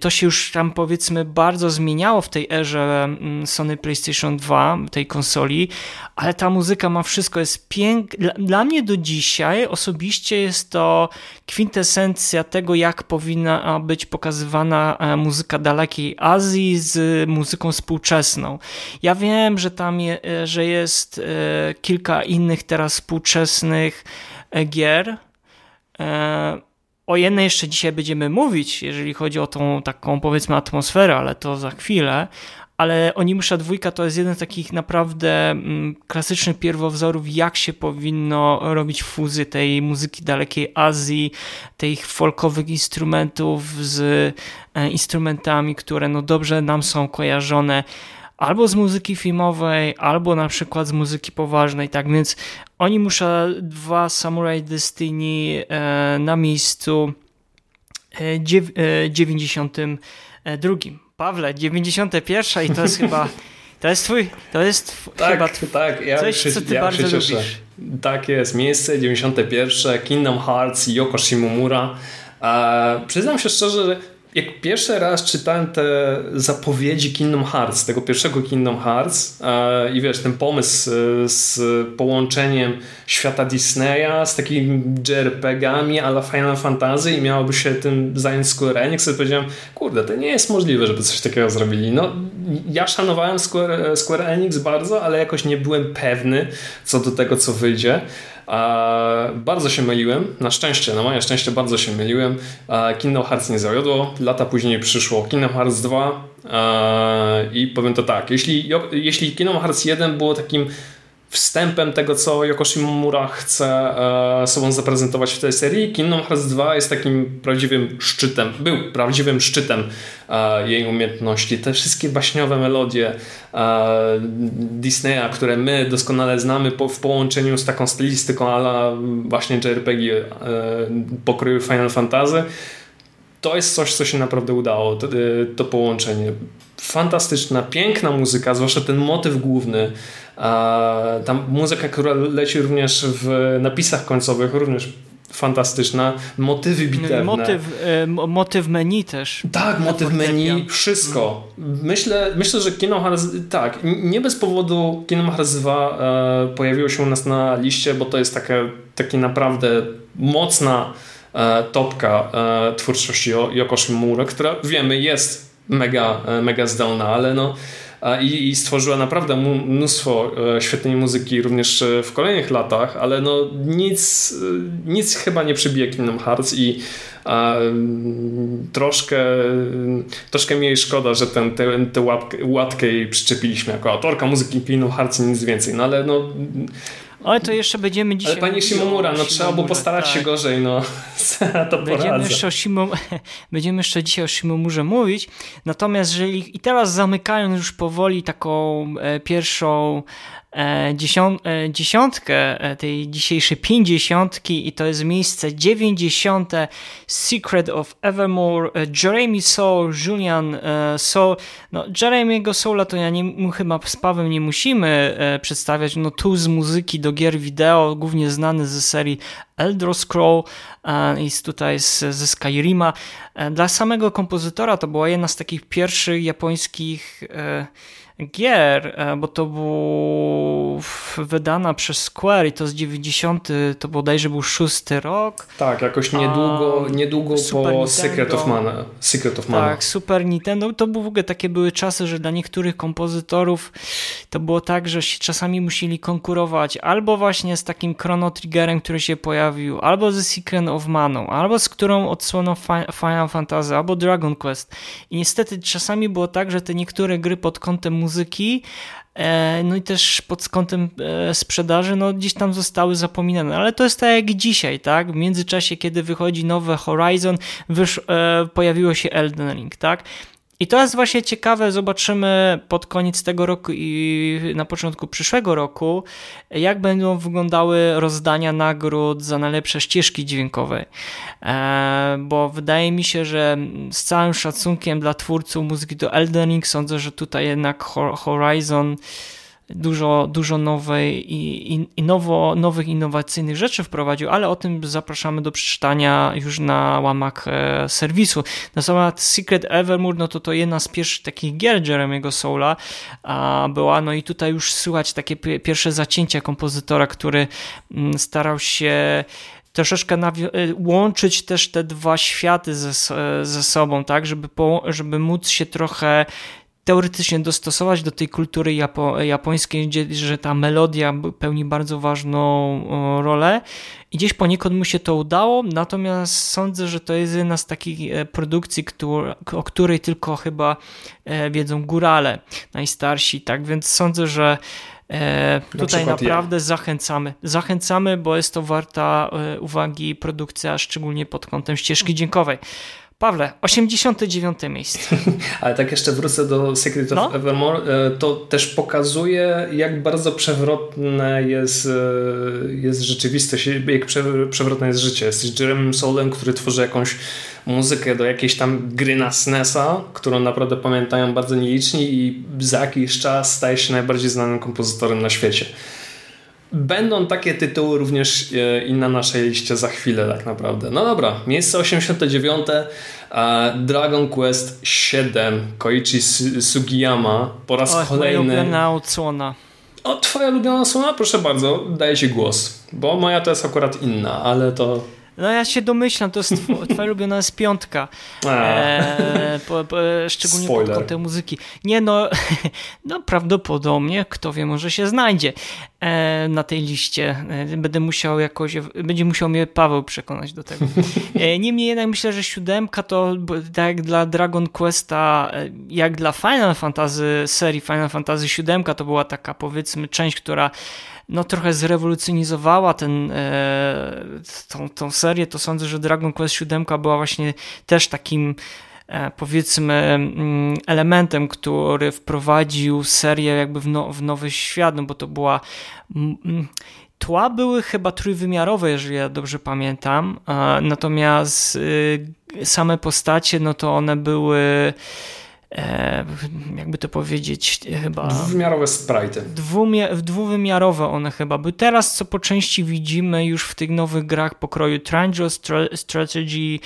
to się już tam powiedzmy bardzo zmieniało w tej erze mm, Sony PlayStation 2, tej konsoli, ale ta muzyka ma wszystko, jest piękna. Dla mnie do dzisiaj osobiście jest to kwintesencja tego, jak powinna być pokazywana e, muzyka dalekiej Azji z muzyką współczesną. Ja wiem, że tam je, e, że jest e, kilka innych teraz współczesnych gier, o jednej jeszcze dzisiaj będziemy mówić, jeżeli chodzi o tą taką powiedzmy atmosferę, ale to za chwilę. Ale Onimusza dwójka to jest jeden z takich naprawdę mm, klasycznych pierwowzorów, jak się powinno robić fuzję tej muzyki dalekiej Azji, tych folkowych instrumentów z e, instrumentami, które no dobrze nam są kojarzone albo z muzyki filmowej, albo na przykład z muzyki poważnej, tak więc oni muszą dwa Samurai Destiny e, na miejscu 92. E, Pawle, 91 i to jest chyba to jest twój, to jest tak, chyba tak, ja coś, się, co ty ja bardzo lubisz. Tak jest, miejsce 91, Kingdom Hearts, Yoko Shimomura. E, przyznam się szczerze, że jak pierwszy raz czytałem te zapowiedzi Kingdom Hearts, tego pierwszego Kingdom Hearts e, i wiesz, ten pomysł e, z połączeniem świata Disneya z takimi JRPG-ami ala Final Fantasy i miałoby się tym zająć Square Enix, to powiedziałem, kurde, to nie jest możliwe, żeby coś takiego zrobili. No, ja szanowałem Square, Square Enix bardzo, ale jakoś nie byłem pewny co do tego, co wyjdzie. Bardzo się myliłem, na szczęście, na moje szczęście bardzo się myliłem. Kingdom Hearts nie zawiodło, lata później przyszło Kingdom Hearts 2 i powiem to tak, jeśli, jeśli Kingdom Hearts 1 było takim wstępem tego, co Yoko Shimomura chce e, sobą zaprezentować w tej serii. Kingdom Hearts 2 jest takim prawdziwym szczytem, był prawdziwym szczytem e, jej umiejętności. Te wszystkie baśniowe melodie e, Disneya, które my doskonale znamy po, w połączeniu z taką stylistyką ale właśnie JRPG e, pokroju Final Fantasy, to jest coś, co się naprawdę udało, to, to połączenie. Fantastyczna, piękna muzyka, zwłaszcza ten motyw główny, ta muzyka, która leci również w napisach końcowych, również fantastyczna. Motywy bitewne. Motyw, e, motyw menu też. Tak, motyw menu, wszystko. Myślę, myślę, że Kingdom Hearts, tak, nie bez powodu Kingdom Hearts 2 e, pojawiło się u nas na liście, bo to jest taka, taki naprawdę mocna e, topka twórczości Yoko Shimomura, która wiemy jest mega, mega zdolna, ale no i, i stworzyła naprawdę mnóstwo e, świetnej muzyki również e, w kolejnych latach, ale no nic, e, nic chyba nie przebije Kingdom Hearts i troszkę, troszkę mi jej szkoda, że tę ten, te łatkę jej przyczepiliśmy jako autorka muzyki Kingdom Hearts i nic więcej, no ale no ale to jeszcze będziemy dzisiaj... Ale pani Shimomura, no trzeba było postarać tak. się gorzej, no. To będziemy jeszcze, o Shimom... będziemy jeszcze dzisiaj o Shimomurze mówić, natomiast jeżeli... I teraz zamykając już powoli taką e, pierwszą dziesiątkę e, tej dzisiejszej pięćdziesiątki i to jest miejsce dziewięćdziesiąte Secret of Evermore Jeremy Soul, Julian Soul no Jeremy'ego Soula to ja nie, chyba z Pawem nie musimy przedstawiać, no tu z muzyki do gier wideo, głównie znany ze serii Elder Scroll jest tutaj z, ze Skyrima. Dla samego kompozytora to była jedna z takich pierwszych japońskich gier, e, bo to był wydana przez Square i to z 90, to bodajże był szósty rok. Tak, jakoś niedługo, niedługo po Secret of Mana. Secret of Mana. Tak, Super Nintendo. To były w ogóle takie były czasy, że dla niektórych kompozytorów to było tak, że się czasami musieli konkurować albo właśnie z takim Chrono Triggerem, który się pojawił, albo ze Secret of Mana, albo z którą odsłoną Final Fantasy, albo Dragon Quest. I niestety czasami było tak, że te niektóre gry pod kątem muzyki, e, no i też pod kątem e, sprzedaży, no gdzieś tam zostały zapominane, ale to jest tak jak dzisiaj, tak? W międzyczasie, kiedy wychodzi nowe Horizon, wysz, e, pojawiło się Elden Ring, tak? I to jest właśnie ciekawe, zobaczymy pod koniec tego roku i na początku przyszłego roku, jak będą wyglądały rozdania nagród za najlepsze ścieżki dźwiękowe. E, bo wydaje mi się, że z całym szacunkiem dla twórców muzyki do Elden Ring, sądzę, że tutaj jednak Horizon dużo, dużo nowej i, i, i nowo, nowych, innowacyjnych rzeczy wprowadził, ale o tym zapraszamy do przeczytania już na łamach e, serwisu. Natomiast Secret Evermore, no to to jedna z pierwszych takich gier Jeremy'ego Soula a, była, no i tutaj już słychać takie pierwsze zacięcia kompozytora, który m, mm, starał się troszeczkę e, łączyć też te dwa światy ze, ze sobą, tak, żeby, po, żeby móc się trochę teoretycznie dostosować do tej kultury japo japońskiej, gdzie że ta melodia pełni bardzo ważną rolę i gdzieś poniekąd mu się to udało, natomiast sądzę, że to jest jedna z takich e, produkcji, który, o której tylko chyba e, wiedzą górale najstarsi, tak więc sądzę, że E, tutaj na naprawdę ja. zachęcamy. Zachęcamy, bo jest to warta e, uwagi produkcja, szczególnie pod kątem ścieżki dźwiękowej. Pawle, 89 miejsce. Ale tak jeszcze wrócę do Secret of no? Evermore. E, to też pokazuje, jak bardzo przewrotne jest, e, jest rzeczywistość, jak przewrotne jest życie. Jesteś Jeremym Soulem, który tworzy jakąś muzykę do jakiejś tam gry na SNESa, którą naprawdę pamiętają bardzo nieliczni i za jakiś czas staje się najbardziej znanym kompozytorem na świecie. Będą takie tytuły również e, i na naszej liście za chwilę tak naprawdę. No dobra, miejsce 89 Dragon Quest 7 Koichi Sugiyama po raz o, kolejny. Moja ulubiona odsłona. O, twoja ulubiona odsłona? Proszę bardzo, daję ci głos. Bo moja to jest akurat inna, ale to no ja się domyślam, to jest twoja ulubiona jest piątka. E, po, po, szczególnie Spoiler. pod kątem muzyki. Nie no, no prawdopodobnie, kto wie, może się znajdzie e, na tej liście. E, będę musiał jakoś, będzie musiał mnie Paweł przekonać do tego. E, niemniej jednak myślę, że siódemka to tak jak dla Dragon Questa, e, jak dla Final Fantasy, serii Final Fantasy siódemka to była taka powiedzmy część, która no trochę zrewolucjonizowała ten, e, tą, tą serię, to sądzę, że Dragon Quest 7 była właśnie też takim e, powiedzmy mm, elementem, który wprowadził serię jakby w, no, w nowy świat, no bo to była tła były chyba trójwymiarowe, jeżeli ja dobrze pamiętam, natomiast y, same postacie, no to one były E, jakby to powiedzieć, chyba... Dwuwymiarowe sprite. Dwumie, dwuwymiarowe one chyba były. Teraz, co po części widzimy już w tych nowych grach pokroju Triangle Strategy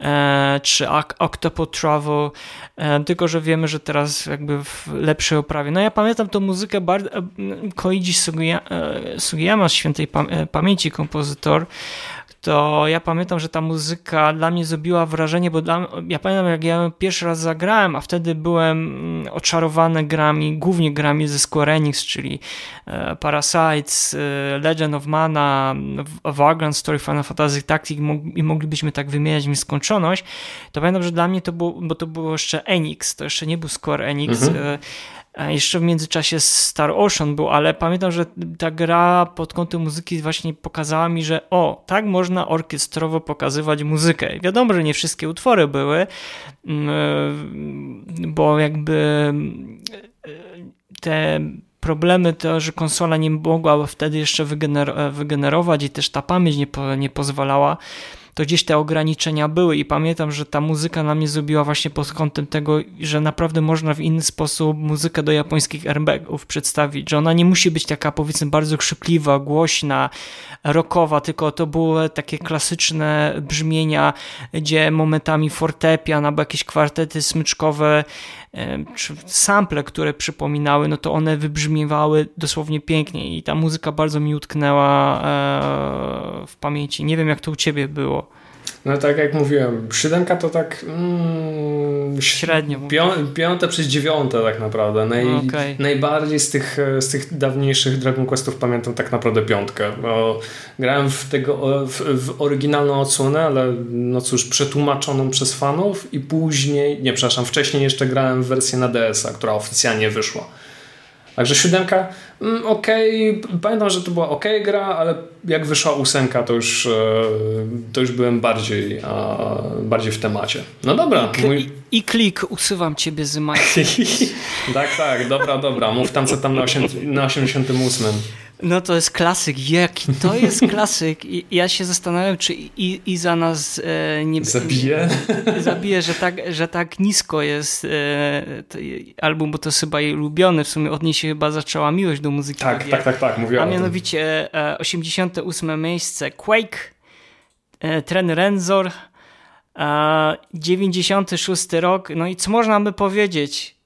e, czy Octopus Travel, e, tylko że wiemy, że teraz jakby w lepszej oprawie. No ja pamiętam tą muzykę bardzo... E, Koichi Sugiyama, e, Sugiyama z świętej e, pamięci kompozytor, to ja pamiętam, że ta muzyka dla mnie zrobiła wrażenie, bo dla, ja pamiętam jak ja pierwszy raz zagrałem, a wtedy byłem mm, oczarowany grami, głównie grami ze Square Enix, czyli e, Parasites, e, Legend of Mana, Vagrant Story, Final Fantasy Tactics i moglibyśmy tak wymieniać w nieskończoność, to pamiętam, że dla mnie to było, bo to było jeszcze Enix, to jeszcze nie był Square Enix, mhm. E, jeszcze w międzyczasie Star Ocean był, ale pamiętam, że ta gra pod kątem muzyki właśnie pokazała mi, że o, tak można orkiestrowo pokazywać muzykę. Wiadomo, że nie wszystkie utwory były, mm, bo jakby e, te problemy to, że konsola nie mogła wtedy jeszcze wygenerować i też ta pamięć nie, po, nie pozwalała to gdzieś te ograniczenia były i pamiętam, że ta muzyka na mnie zrobiła właśnie pod kątem tego, że naprawdę można w inny sposób muzykę do japońskich airbagów przedstawić, że ona nie musi być taka powiedzmy bardzo krzykliwa, głośna, rockowa, tylko to były takie klasyczne brzmienia, gdzie momentami fortepian albo jakieś kwartety smyczkowe czy sample, które przypominały, no to one wybrzmiewały dosłownie pięknie i ta muzyka bardzo mi utknęła e, w pamięci. Nie wiem, jak to u ciebie było. No tak jak mówiłem, siódemka to tak mm, średnio. piąte przez dziewiąte tak naprawdę. Naj, okay. Najbardziej z tych, z tych dawniejszych Dragon Questów pamiętam tak naprawdę piątkę. Bo grałem w, tego, w, w oryginalną odsłonę, ale no cóż, przetłumaczoną przez fanów i później, nie przepraszam, wcześniej jeszcze grałem w wersję na DS-a, która oficjalnie wyszła. Także siódemka, mm, okej, okay. pamiętam, że to była ok gra, ale jak wyszła ósemka, to już, e, to już byłem bardziej, bardziej w temacie. No dobra. I, mój... i klik, usuwam ciebie z tak, tak, dobra, dobra. Mów tam co tam na, 8, na 88. No to jest klasyk, jaki to jest klasyk. I ja się zastanawiam, czy i, i za nas e, nie zabije. Zabije, że tak, że tak nisko jest e, album, bo to jest chyba jej ulubiony. W sumie od niej się chyba zaczęła miłość do muzyki. Tak, tak, tak, tak, mówiła. A mianowicie e, 88 miejsce Quake, e, Tren Renzor, 96 e, rok. No i co można by powiedzieć?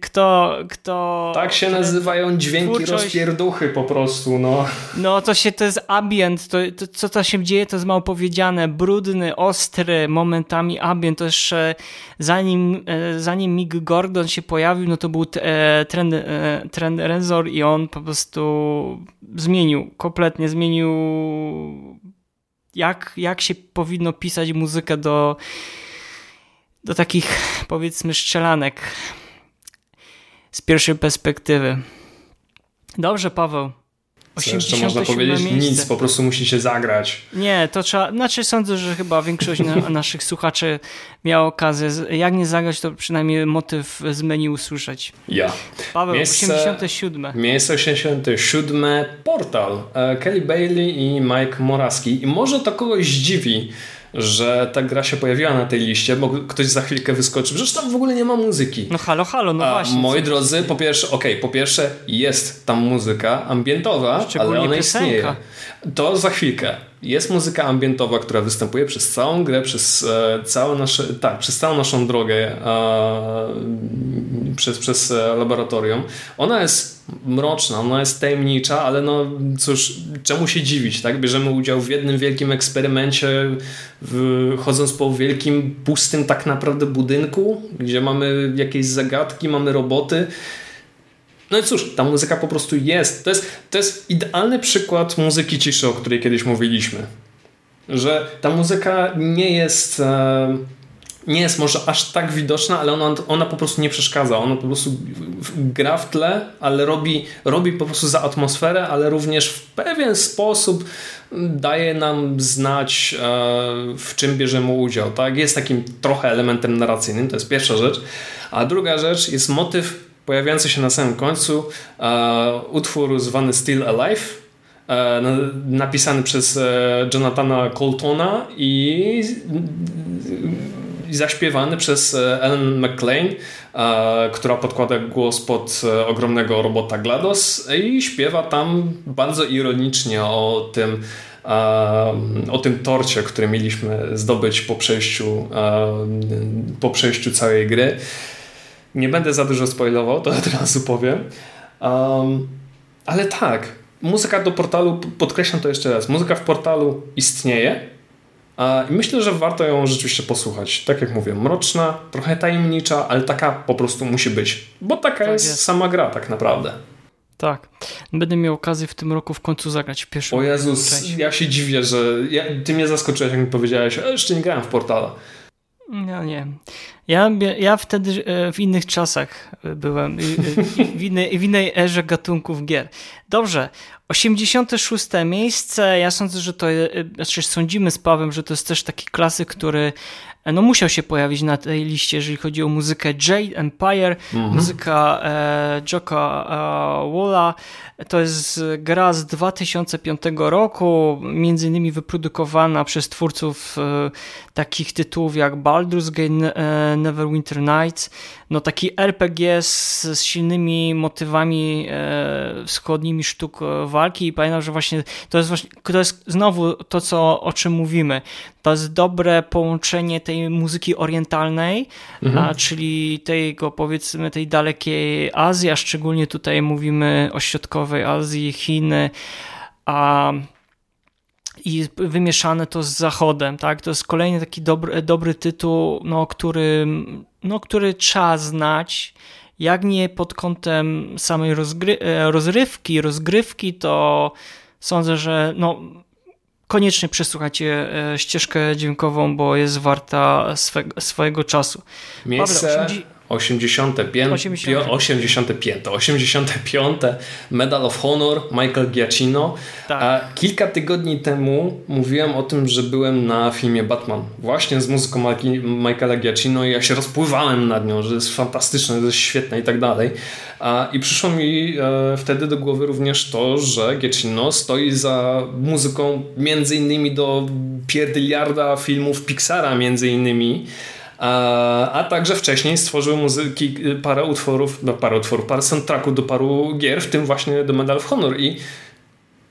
Kto, kto... Tak się nazywają dźwięki twórczość... rozpierduchy po prostu, no. No to się, to jest ambient, to, to, co to się dzieje, to jest mało powiedziane, brudny, ostry, momentami ambient, to jeszcze zanim, e, zanim Mick Gordon się pojawił, no to był e, trend, e, trend Renzor i on po prostu zmienił, kompletnie zmienił jak, jak się powinno pisać muzykę do do takich powiedzmy strzelanek z pierwszej perspektywy. Dobrze, Paweł. Co jeszcze można powiedzieć? Miejsce. Nic, po prostu musicie zagrać. Nie, to trzeba, znaczy sądzę, że chyba większość na, naszych słuchaczy miała okazję, jak nie zagrać, to przynajmniej motyw z menu usłyszeć. Ja. Paweł, miejsce, 87. Miejsce 87, Portal. E, Kelly Bailey i Mike Moraski. I może to kogoś zdziwi, że ta gra się pojawiła na tej liście, bo ktoś za chwilkę wyskoczy, przecież tam w ogóle nie ma muzyki. No halo, halo, no A, właśnie. Moi drodzy, po pierwsze, okej, okay, po pierwsze jest tam muzyka ambientowa, ale ona piosenka. istnieje. To za chwilkę. Jest muzyka ambientowa, która występuje przez całą grę, przez e, całe nasze, tak, przez całą naszą drogę e, przez, przez e, laboratorium. Ona jest mroczna, ona jest tajemnicza, ale no cóż, czemu się dziwić, tak? Bierzemy udział w jednym wielkim eksperymencie, w, chodząc po wielkim, pustym tak naprawdę budynku, gdzie mamy jakieś zagadki, mamy roboty no i cóż, ta muzyka po prostu jest. To jest, to jest idealny przykład muzyki ciszy, o której kiedyś mówiliśmy. Że ta muzyka nie jest. E, nie jest może aż tak widoczna, ale ona, ona po prostu nie przeszkadza. Ona po prostu gra w tle, ale robi, robi po prostu za atmosferę, ale również w pewien sposób daje nam znać, e, w czym bierzemy udział. Tak? Jest takim trochę elementem narracyjnym, to jest pierwsza rzecz. A druga rzecz jest motyw pojawiający się na samym końcu, e, utwór zwany Still Alive, e, napisany przez Jonathana Coltona i i zaśpiewany przez e, Ellen McLean, e, która podkłada głos pod e, ogromnego robota GLaDOS i śpiewa tam bardzo ironicznie o tym, o tym torcie, który mieliśmy zdobyć po przejściu, po przejściu całej gry. Nie będę za dużo spoilował, to od razu powiem. ale tak, muzyka do portalu, podkreślam to jeszcze raz, muzyka w portalu istnieje, myślę, że warto ją rzeczywiście posłuchać. Tak jak mówię, mroczna, trochę tajemnicza, ale taka po prostu musi być. Bo taka tak jest, jest, sama gra tak naprawdę. Tak. Będę miał okazję w tym roku w końcu zagrać w pierwszym O Jezus, część. ja się dziwię, że ja, ty mnie zaskoczyłeś, jak mi powiedziałeś, jeszcze nie grałem w Portala. No nie. Ja, ja wtedy e, w innych czasach byłem, w innej, w innej erze gatunków gier. Dobrze, 86 miejsce, ja sądzę, że to, e, znaczy sądzimy z Pawem, że to jest też taki klasyk, który e, no musiał się pojawić na tej liście, jeżeli chodzi o muzykę Jade Empire, mhm. muzyka e, Joka e, Walla. To jest gra z 2005 roku, między innymi wyprodukowana przez twórców e, takich tytułów jak Baldur's Gate, e, Neverwinter Nights, no taki RPG z, z silnymi motywami e, wschodnimi sztuk walki i pamiętam, że właśnie to jest właśnie, to jest znowu to, co, o czym mówimy. To jest dobre połączenie tej muzyki orientalnej, mhm. a, czyli tego powiedzmy tej dalekiej Azji, a szczególnie tutaj mówimy o środkowej Azji, Chiny, a i wymieszane to z Zachodem, tak? To jest kolejny taki dobry, dobry tytuł, no, który, no, który trzeba znać. Jak nie pod kątem samej rozgry e, rozrywki, rozgrywki, to sądzę, że no, koniecznie przesłuchajcie ścieżkę dźwiękową, bo jest warta swego, swojego czasu. Miejsce, Pawle, 85, 85. 85, 85 Medal of Honor Michael Giacchino. Tak. A kilka tygodni temu mówiłem o tym, że byłem na filmie Batman. Właśnie z muzyką Michaela Giacchino i ja się rozpływałem nad nią, że jest fantastyczna, że jest świetna i tak dalej. I przyszło mi e, wtedy do głowy również to, że Giacchino stoi za muzyką między innymi do pierdyliarda filmów Pixara między innymi a, a także wcześniej stworzył muzyki, y, parę utworów, no parę utworów, parę soundtracków do paru gier, w tym właśnie do Medal of Honor i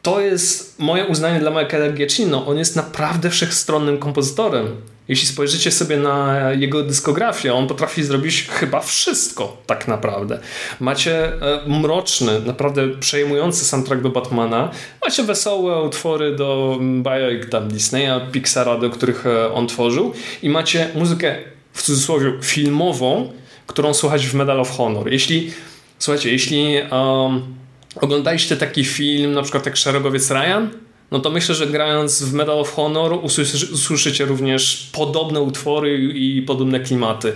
to jest moje uznanie dla Michaela Giacchino. On jest naprawdę wszechstronnym kompozytorem. Jeśli spojrzycie sobie na jego dyskografię, on potrafi zrobić chyba wszystko, tak naprawdę. Macie e, mroczny, naprawdę przejmujący soundtrack do Batmana, macie wesołe utwory do bajek tam Disneya, Pixara, do których e, on tworzył i macie muzykę w cudzysłowie filmową, którą słuchać w Medal of Honor. Jeśli, słuchajcie, jeśli um, oglądaliście taki film, na przykład jak Szeregowiec Ryan, no to myślę, że grając w Medal of Honor usłyszycie również podobne utwory i podobne klimaty, e,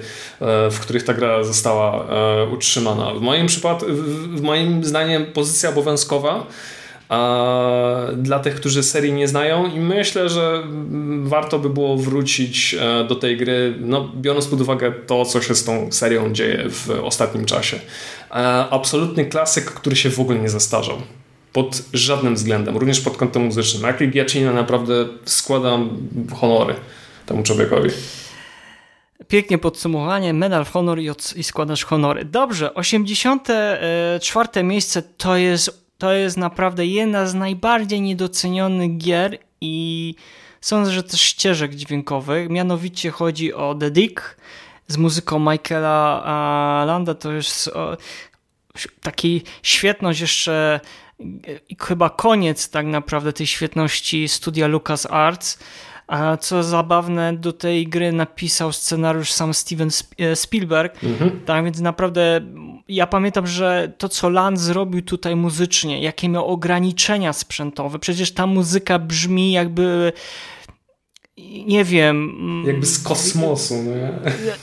w których ta gra została e, utrzymana. W moim przypadku, w moim zdaniem pozycja obowiązkowa dla tych, którzy serii nie znają i myślę, że warto by było wrócić e, do tej gry, no, biorąc pod uwagę to, co się z tą serią dzieje w ostatnim czasie. E, absolutny klasyk, który się w ogóle nie zastarzał. Pod żadnym względem, również pod kątem muzycznym. Michael Giacchino naprawdę składam honory temu człowiekowi. Pięknie podsumowanie, medal w honor i, i składasz honory. Dobrze, 84 e, miejsce to jest to jest naprawdę jedna z najbardziej niedocenionych gier i sądzę, że też ścieżek dźwiękowych. Mianowicie chodzi o The Dick z muzyką Michaela Landa. To jest taki świetność jeszcze i chyba koniec tak naprawdę tej świetności studia LucasArts. Arts a co zabawne, do tej gry napisał scenariusz sam Steven e, Spielberg. Mhm. Tak więc naprawdę ja pamiętam, że to, co Land zrobił tutaj muzycznie, jakie miał ograniczenia sprzętowe. Przecież ta muzyka brzmi jakby nie wiem. Mm, Jakby z kosmosu, no nie?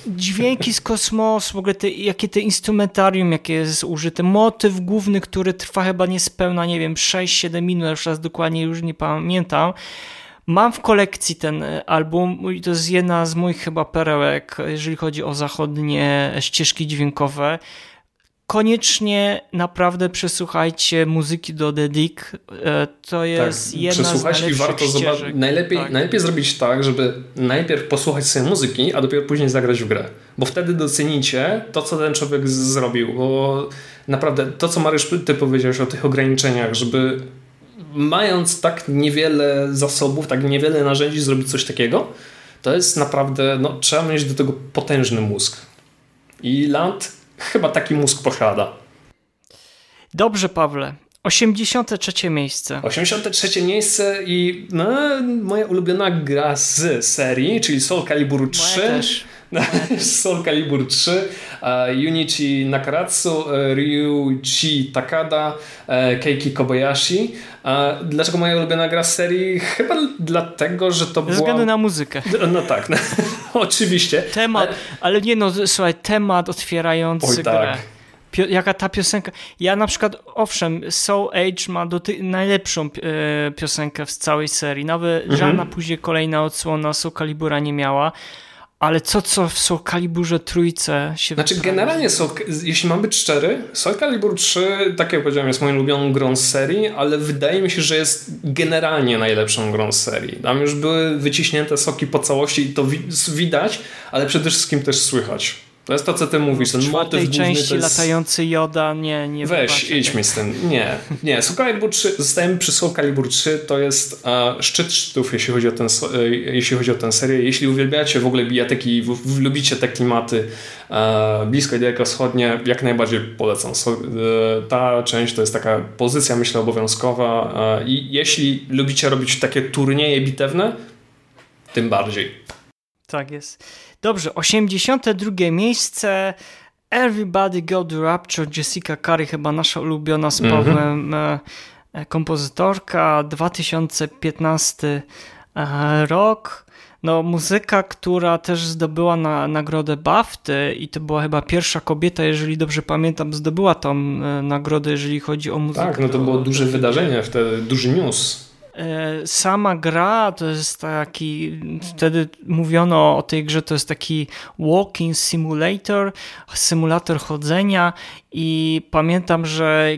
Dźwięki z kosmosu, w ogóle te, jakie te instrumentarium, jakie jest użyte. Motyw główny, który trwa chyba niespełna, nie wiem, 6-7 minut, już raz dokładnie już nie pamiętam. Mam w kolekcji ten album i to jest jedna z moich chyba perełek, jeżeli chodzi o zachodnie ścieżki dźwiękowe koniecznie naprawdę przesłuchajcie muzyki do The Dick. E, to jest tak, jedna przesłuchać z i warto zobaczyć. Najlepiej, tak. najlepiej zrobić tak, żeby najpierw posłuchać sobie muzyki, a dopiero później zagrać w grę. Bo wtedy docenicie to, co ten człowiek zrobił. Bo naprawdę to, co Mariusz, ty powiedziałeś o tych ograniczeniach, żeby mając tak niewiele zasobów, tak niewiele narzędzi zrobić coś takiego, to jest naprawdę, no, trzeba mieć do tego potężny mózg. I Land chyba taki mózg posiada. Dobrze, Pawle. 83 miejsce. 83 miejsce i no, moja ulubiona gra z serii, czyli Soul Calibur 3. Moja też. Soul Calibur 3, Unichi Nakaratsu, e, Ryuichi Takada, e, Keiki Kobayashi. Dlaczego moja ulubiona gra z serii? Chyba dlatego, że to była... Ze względu na muzykę. No tak, no, oczywiście. Temat, ale... nie no, słuchaj, temat otwierający Oj, grę. Tak. Jaka ta piosenka. Ja na przykład, owszem, Soul Age ma doty- najlepszą e, piosenkę z całej serii. Nawet mhm. żadna później kolejna odsłona Soul Calibura nie miała. Ale co, co w Soul Caliburze trójce się Znaczy generalnie, Soul, jeśli mam być szczery, Soul Calibur 3, tak jak powiedziałem, jest moją ulubioną grą z serii, ale wydaje mi się, że jest generalnie najlepszą grą z serii. Tam już były wyciśnięte soki po całości i to widać, ale przede wszystkim też słychać. To jest to, co ty mówisz, ten motyw główny części to jest... latający Joda, nie, nie Weź, idź mi z tym. Nie, nie. Soul Calibur 3, zostajemy przy Soul Calibur 3, to jest uh, szczyt szczytów, jeśli chodzi, o ten, uh, jeśli chodzi o tę serię. Jeśli uwielbiacie w ogóle bijateki, w, w, lubicie te klimaty uh, blisko i daleko wschodnie, jak najbardziej polecam. So, ta część to jest taka pozycja, myślę, obowiązkowa i jeśli lubicie robić takie turnieje bitewne, tym bardziej. Tak jest. Dobrze, 82 miejsce. Everybody Go to Rapture, Jessica Curry, chyba nasza ulubiona z mhm. Pawłem mm -hmm. kompozytorka, 2015 e, rok. No, muzyka, która też zdobyła na, nagrodę BAFTY i to była chyba pierwsza kobieta, jeżeli dobrze pamiętam, zdobyła tą nagrodę, jeżeli chodzi o muzykę. Tak, no to było duże wydarzenie, wtedy duży news. E, sama gra to jest taki, wtedy mówiono o tej grze, to jest taki walking simulator, symulator chodzenia i pamiętam, że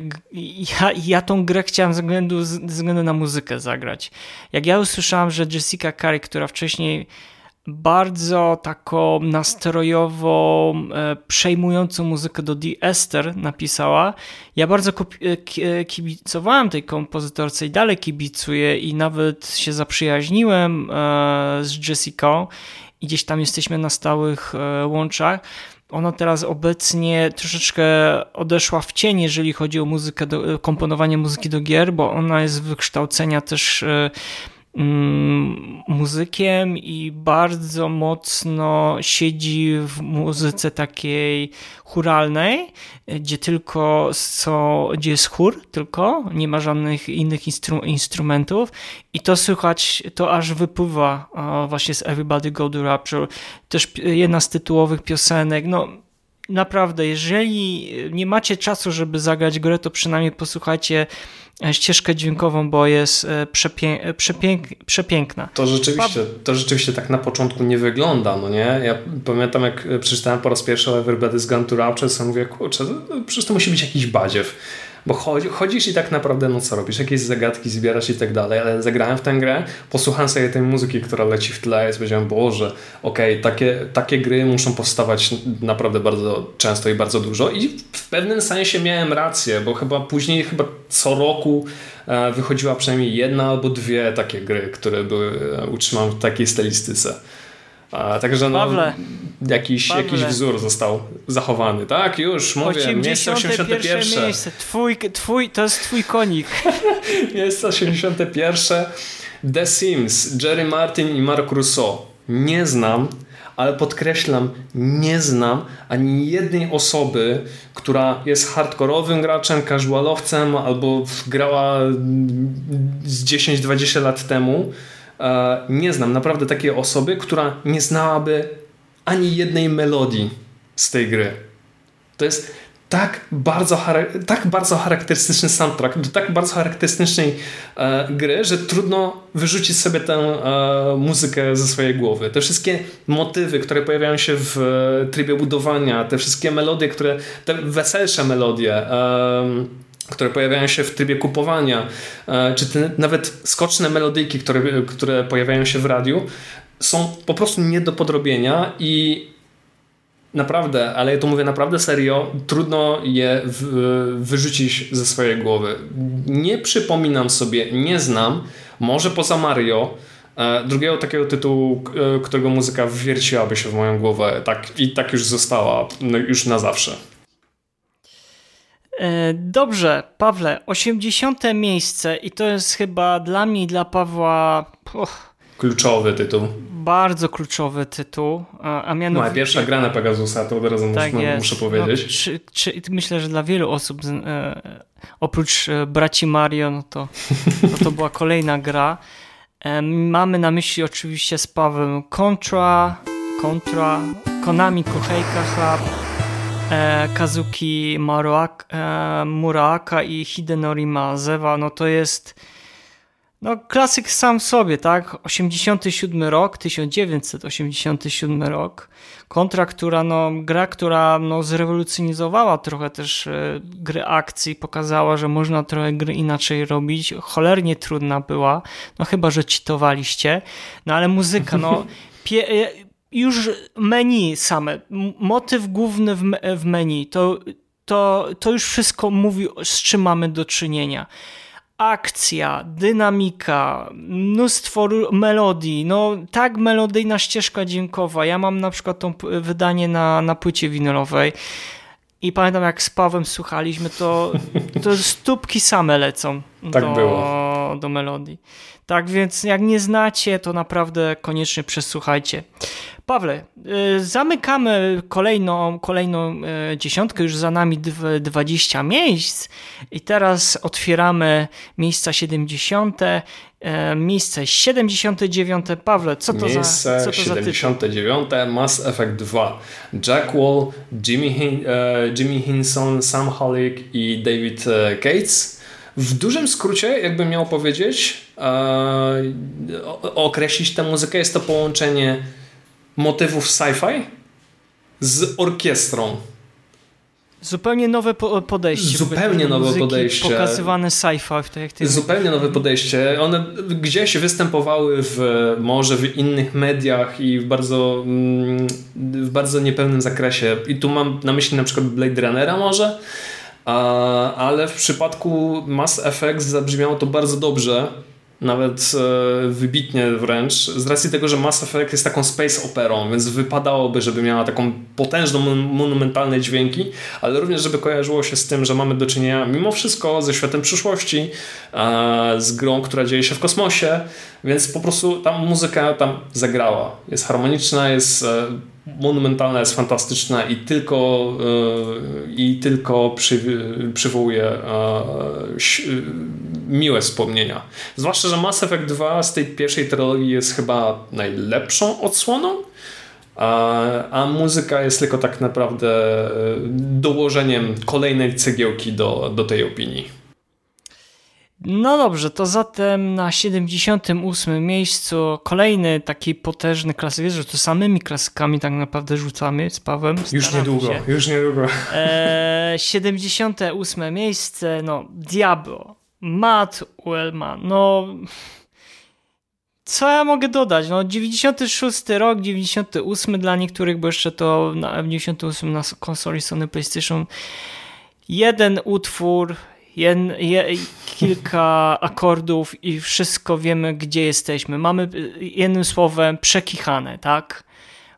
ja, ja tą grę chciałem ze względu, ze względu na muzykę zagrać. Jak ja usłyszałem, że Jessica Curry, która wcześniej bardzo taką nastrojową, e, przejmującą muzykę do The Esther napisała. Ja bardzo e, e, kibicowałem tej kompozytorce i dalej kibicuję i nawet się zaprzyjaźniłem z Jessica i gdzieś tam jesteśmy na stałych łączach. Ona teraz obecnie troszeczkę odeszła w cień, jeżeli chodzi o muzykę, do, komponowanie muzyki do gier, bo ona jest wykształcenia też muzykiem i bardzo mocno siedzi w muzyce takiej churalnej, gdzie tylko co, gdzie jest chór tylko, nie ma żadnych innych instru instrumentów i to słychać, to aż wypływa właśnie z Everybody Go to Rapture. Też jedna z tytułowych piosenek, no naprawdę, jeżeli nie macie czasu, żeby zagrać grę, to przynajmniej posłuchajcie ścieżkę dźwiękową, bo jest e, przepię przepięk przepiękna. To rzeczywiście, to rzeczywiście tak na początku nie wygląda, no nie? Ja pamiętam, jak przeczytałem po raz pierwszy o Everybody's Gone to Rapture, to mówię, kurczę, przecież to musi być jakiś badziew. Bo chodzi, chodzisz i tak naprawdę, no co robisz? Jakieś zagadki zbierasz i tak dalej, ale zagrałem w tę grę, posłuchałem sobie tej muzyki, która leci w tle i powiedziałem, Boże, okej, okay, takie, takie gry muszą powstawać naprawdę bardzo często i bardzo dużo i w pewnym sensie miałem rację, bo chyba później, chyba co roku e, wychodziła przynajmniej jedna albo dwie takie gry, które były e, utrzymane w takiej stylistyce. A, także no, Pawle, jakiś, Pawle. jakiś wzór został zachowany. Tak, już mówię, miejsce 81. Miejsce. Twój, twój, to jest twój konik. miejsce 81. The Sims, Jerry Martin i Mark Russo. Nie znam, ale podkreślam, nie znam ani jednej osoby, która jest hardkorowym graczem, casualowcem albo grała z 10-20 lat temu nie znam naprawdę takiej osoby, która nie znałaby ani jednej melodii z tej gry. To jest tak bardzo, tak bardzo charakterystyczny soundtrack, do tak bardzo charakterystycznej e, gry, że trudno wyrzucić sobie tę e, muzykę ze swojej głowy. Te wszystkie motywy, które pojawiają się w e, trybie budowania, te wszystkie melodie, które, te weselsze melodie, e, które pojawiają się w trybie kupowania, e, czy te nawet skoczne melodyjki, które, które pojawiają się w radiu, są po prostu nie do podrobienia i naprawdę, ale ja to mówię naprawdę serio, trudno je wyrzucić ze swojej głowy. Nie przypominam sobie, nie znam, może poza Mario, e, drugiego takiego tytułu, e, którego muzyka wwierciłaby się w moją głowę tak, i tak już została, no, już na zawsze. E, dobrze, Pawle, 80. miejsce i to jest chyba dla mnie i dla Pawła... Kluczowy tytuł bardzo kluczowy tytuł, a mianowicie... No, pierwsza gra na Pegasusa, to od razu tak muszę, muszę powiedzieć. No, czy, czy, myślę, że dla wielu osób, e, oprócz e, braci Mario, no to, to, to była kolejna gra. E, mamy na myśli oczywiście z Pawem Contra, Contra, Konami Koheika Club, Kazuki Maruaka, e, Muraaka i Hidenori Mazewa, no to jest no, klasyk sam w sobie, tak? 87 rok, 1987 rok. Kontra, która, no, gra, która no, zrewolucjonizowała trochę też e, gry akcji, pokazała, że można trochę gry inaczej robić. Cholernie trudna była, no chyba, że citowaliście. No ale muzyka, no. Pie, e, już menu same, motyw główny w, w menu, to, to, to już wszystko mówi, z czym mamy do czynienia. Akcja, dynamika, mnóstwo melodii, no tak melodyjna ścieżka dźwiękowa. Ja mam na przykład to wydanie na, na płycie winylowej i pamiętam jak z Pawłem słuchaliśmy, to, to stópki same lecą tak do, było. do melodii. Tak więc jak nie znacie, to naprawdę koniecznie przesłuchajcie. Pawle, y, zamykamy kolejną, kolejną y, dziesiątkę, już za nami 20 miejsc i teraz otwieramy miejsca 70. Y, miejsce 79. Pawle, co to miejsce za to 79. Za Mass Effect 2. Jack Wall, Jimmy, Hin, Jimmy Hinson, Sam Hollick i David Cates. W dużym skrócie, jakbym miał powiedzieć, określić tę muzykę, jest to połączenie motywów sci-fi z orkiestrą. Zupełnie nowe podejście. Zupełnie nowe podejście. Pokazywane sci-fi. Tak jak ty Zupełnie nowe podejście. One gdzieś występowały w, może w innych mediach i w bardzo, mm, w bardzo niepełnym zakresie. I tu mam na myśli na przykład Blade Runnera może, ale w przypadku Mass Effect zabrzmiało to bardzo dobrze nawet e, wybitnie wręcz, z racji tego, że Mass Effect jest taką space operą, więc wypadałoby, żeby miała taką potężną, monumentalne dźwięki, ale również, żeby kojarzyło się z tym, że mamy do czynienia mimo wszystko ze światem przyszłości, z grą, która dzieje się w kosmosie, więc po prostu ta muzyka tam zagrała. Jest harmoniczna, jest e, monumentalna, jest fantastyczna i tylko, e, i tylko przy, przywołuje miłe wspomnienia. Zwłaszcza, że Mass Effect 2 z tej pierwszej trylogii jest chyba najlepszą odsłoną, a, a muzyka jest tylko tak naprawdę e, dołożeniem kolejnej cegiełki do, do tej opinii. No dobrze, to zatem na 78 miejscu kolejny taki potężny klasyk, że to samymi klasykami tak naprawdę rzucamy z Pawem. Już niedługo, się. już niedługo. E, 78 miejsce, no Diablo. Matt Uelman, no co ja mogę dodać? No 96 rok, 98 dla niektórych, bo jeszcze to na 98 na konsoli Sony PlayStation jeden utwór, jed, je, kilka akordów i wszystko wiemy, gdzie jesteśmy. Mamy jednym słowem przekichane, tak?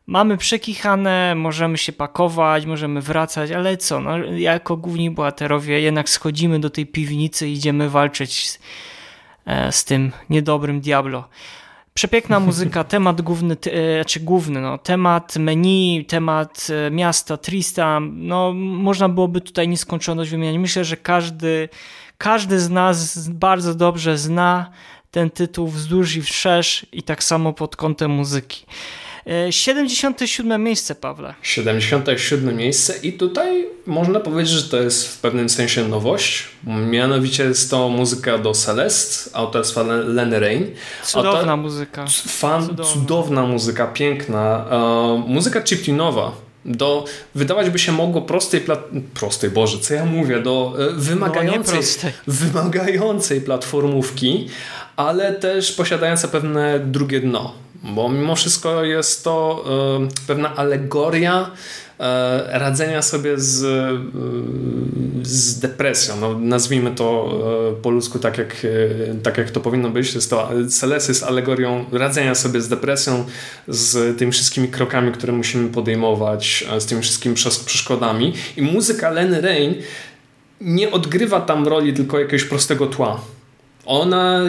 mamy przekichane, możemy się pakować, możemy wracać, ale co, no, jako główni bohaterowie jednak schodzimy do tej piwnicy i idziemy walczyć z, e, z tym niedobrym Diablo. Przepiękna muzyka, temat główny, e, czy główny, no, temat menu, temat e, miasta Tristam, no, można byłoby tutaj nieskończoność wymieniać. Myślę, że każdy, każdy z nas bardzo dobrze zna ten tytuł wzdłuż i wszerz i tak samo pod kątem muzyki. 77 e, miejsce, Pawle. 77 miejsce i tutaj można powiedzieć, że to jest w pewnym sensie nowość. Mianowicie jest to muzyka do Celest, autorstwa Lenny Rain. Cudowna muzyka. Fan, cudowna. cudowna muzyka, piękna. Uh, muzyka chiptunowa do, wydawać by się mogło prostej, prostej, Boże, co ja mówię, do e, wymagającej, no, wymagającej platformówki, ale też posiadająca pewne drugie dno, bo mimo wszystko jest to y, pewna alegoria E, radzenia sobie z, e, z depresją. No, nazwijmy to e, po ludzku tak jak, tak, jak to powinno być. Jest to Celesy z alegorią radzenia sobie z depresją, z tymi wszystkimi krokami, które musimy podejmować, z tymi wszystkimi przeszkodami. I muzyka Lenny Rain nie odgrywa tam roli tylko jakiegoś prostego tła ona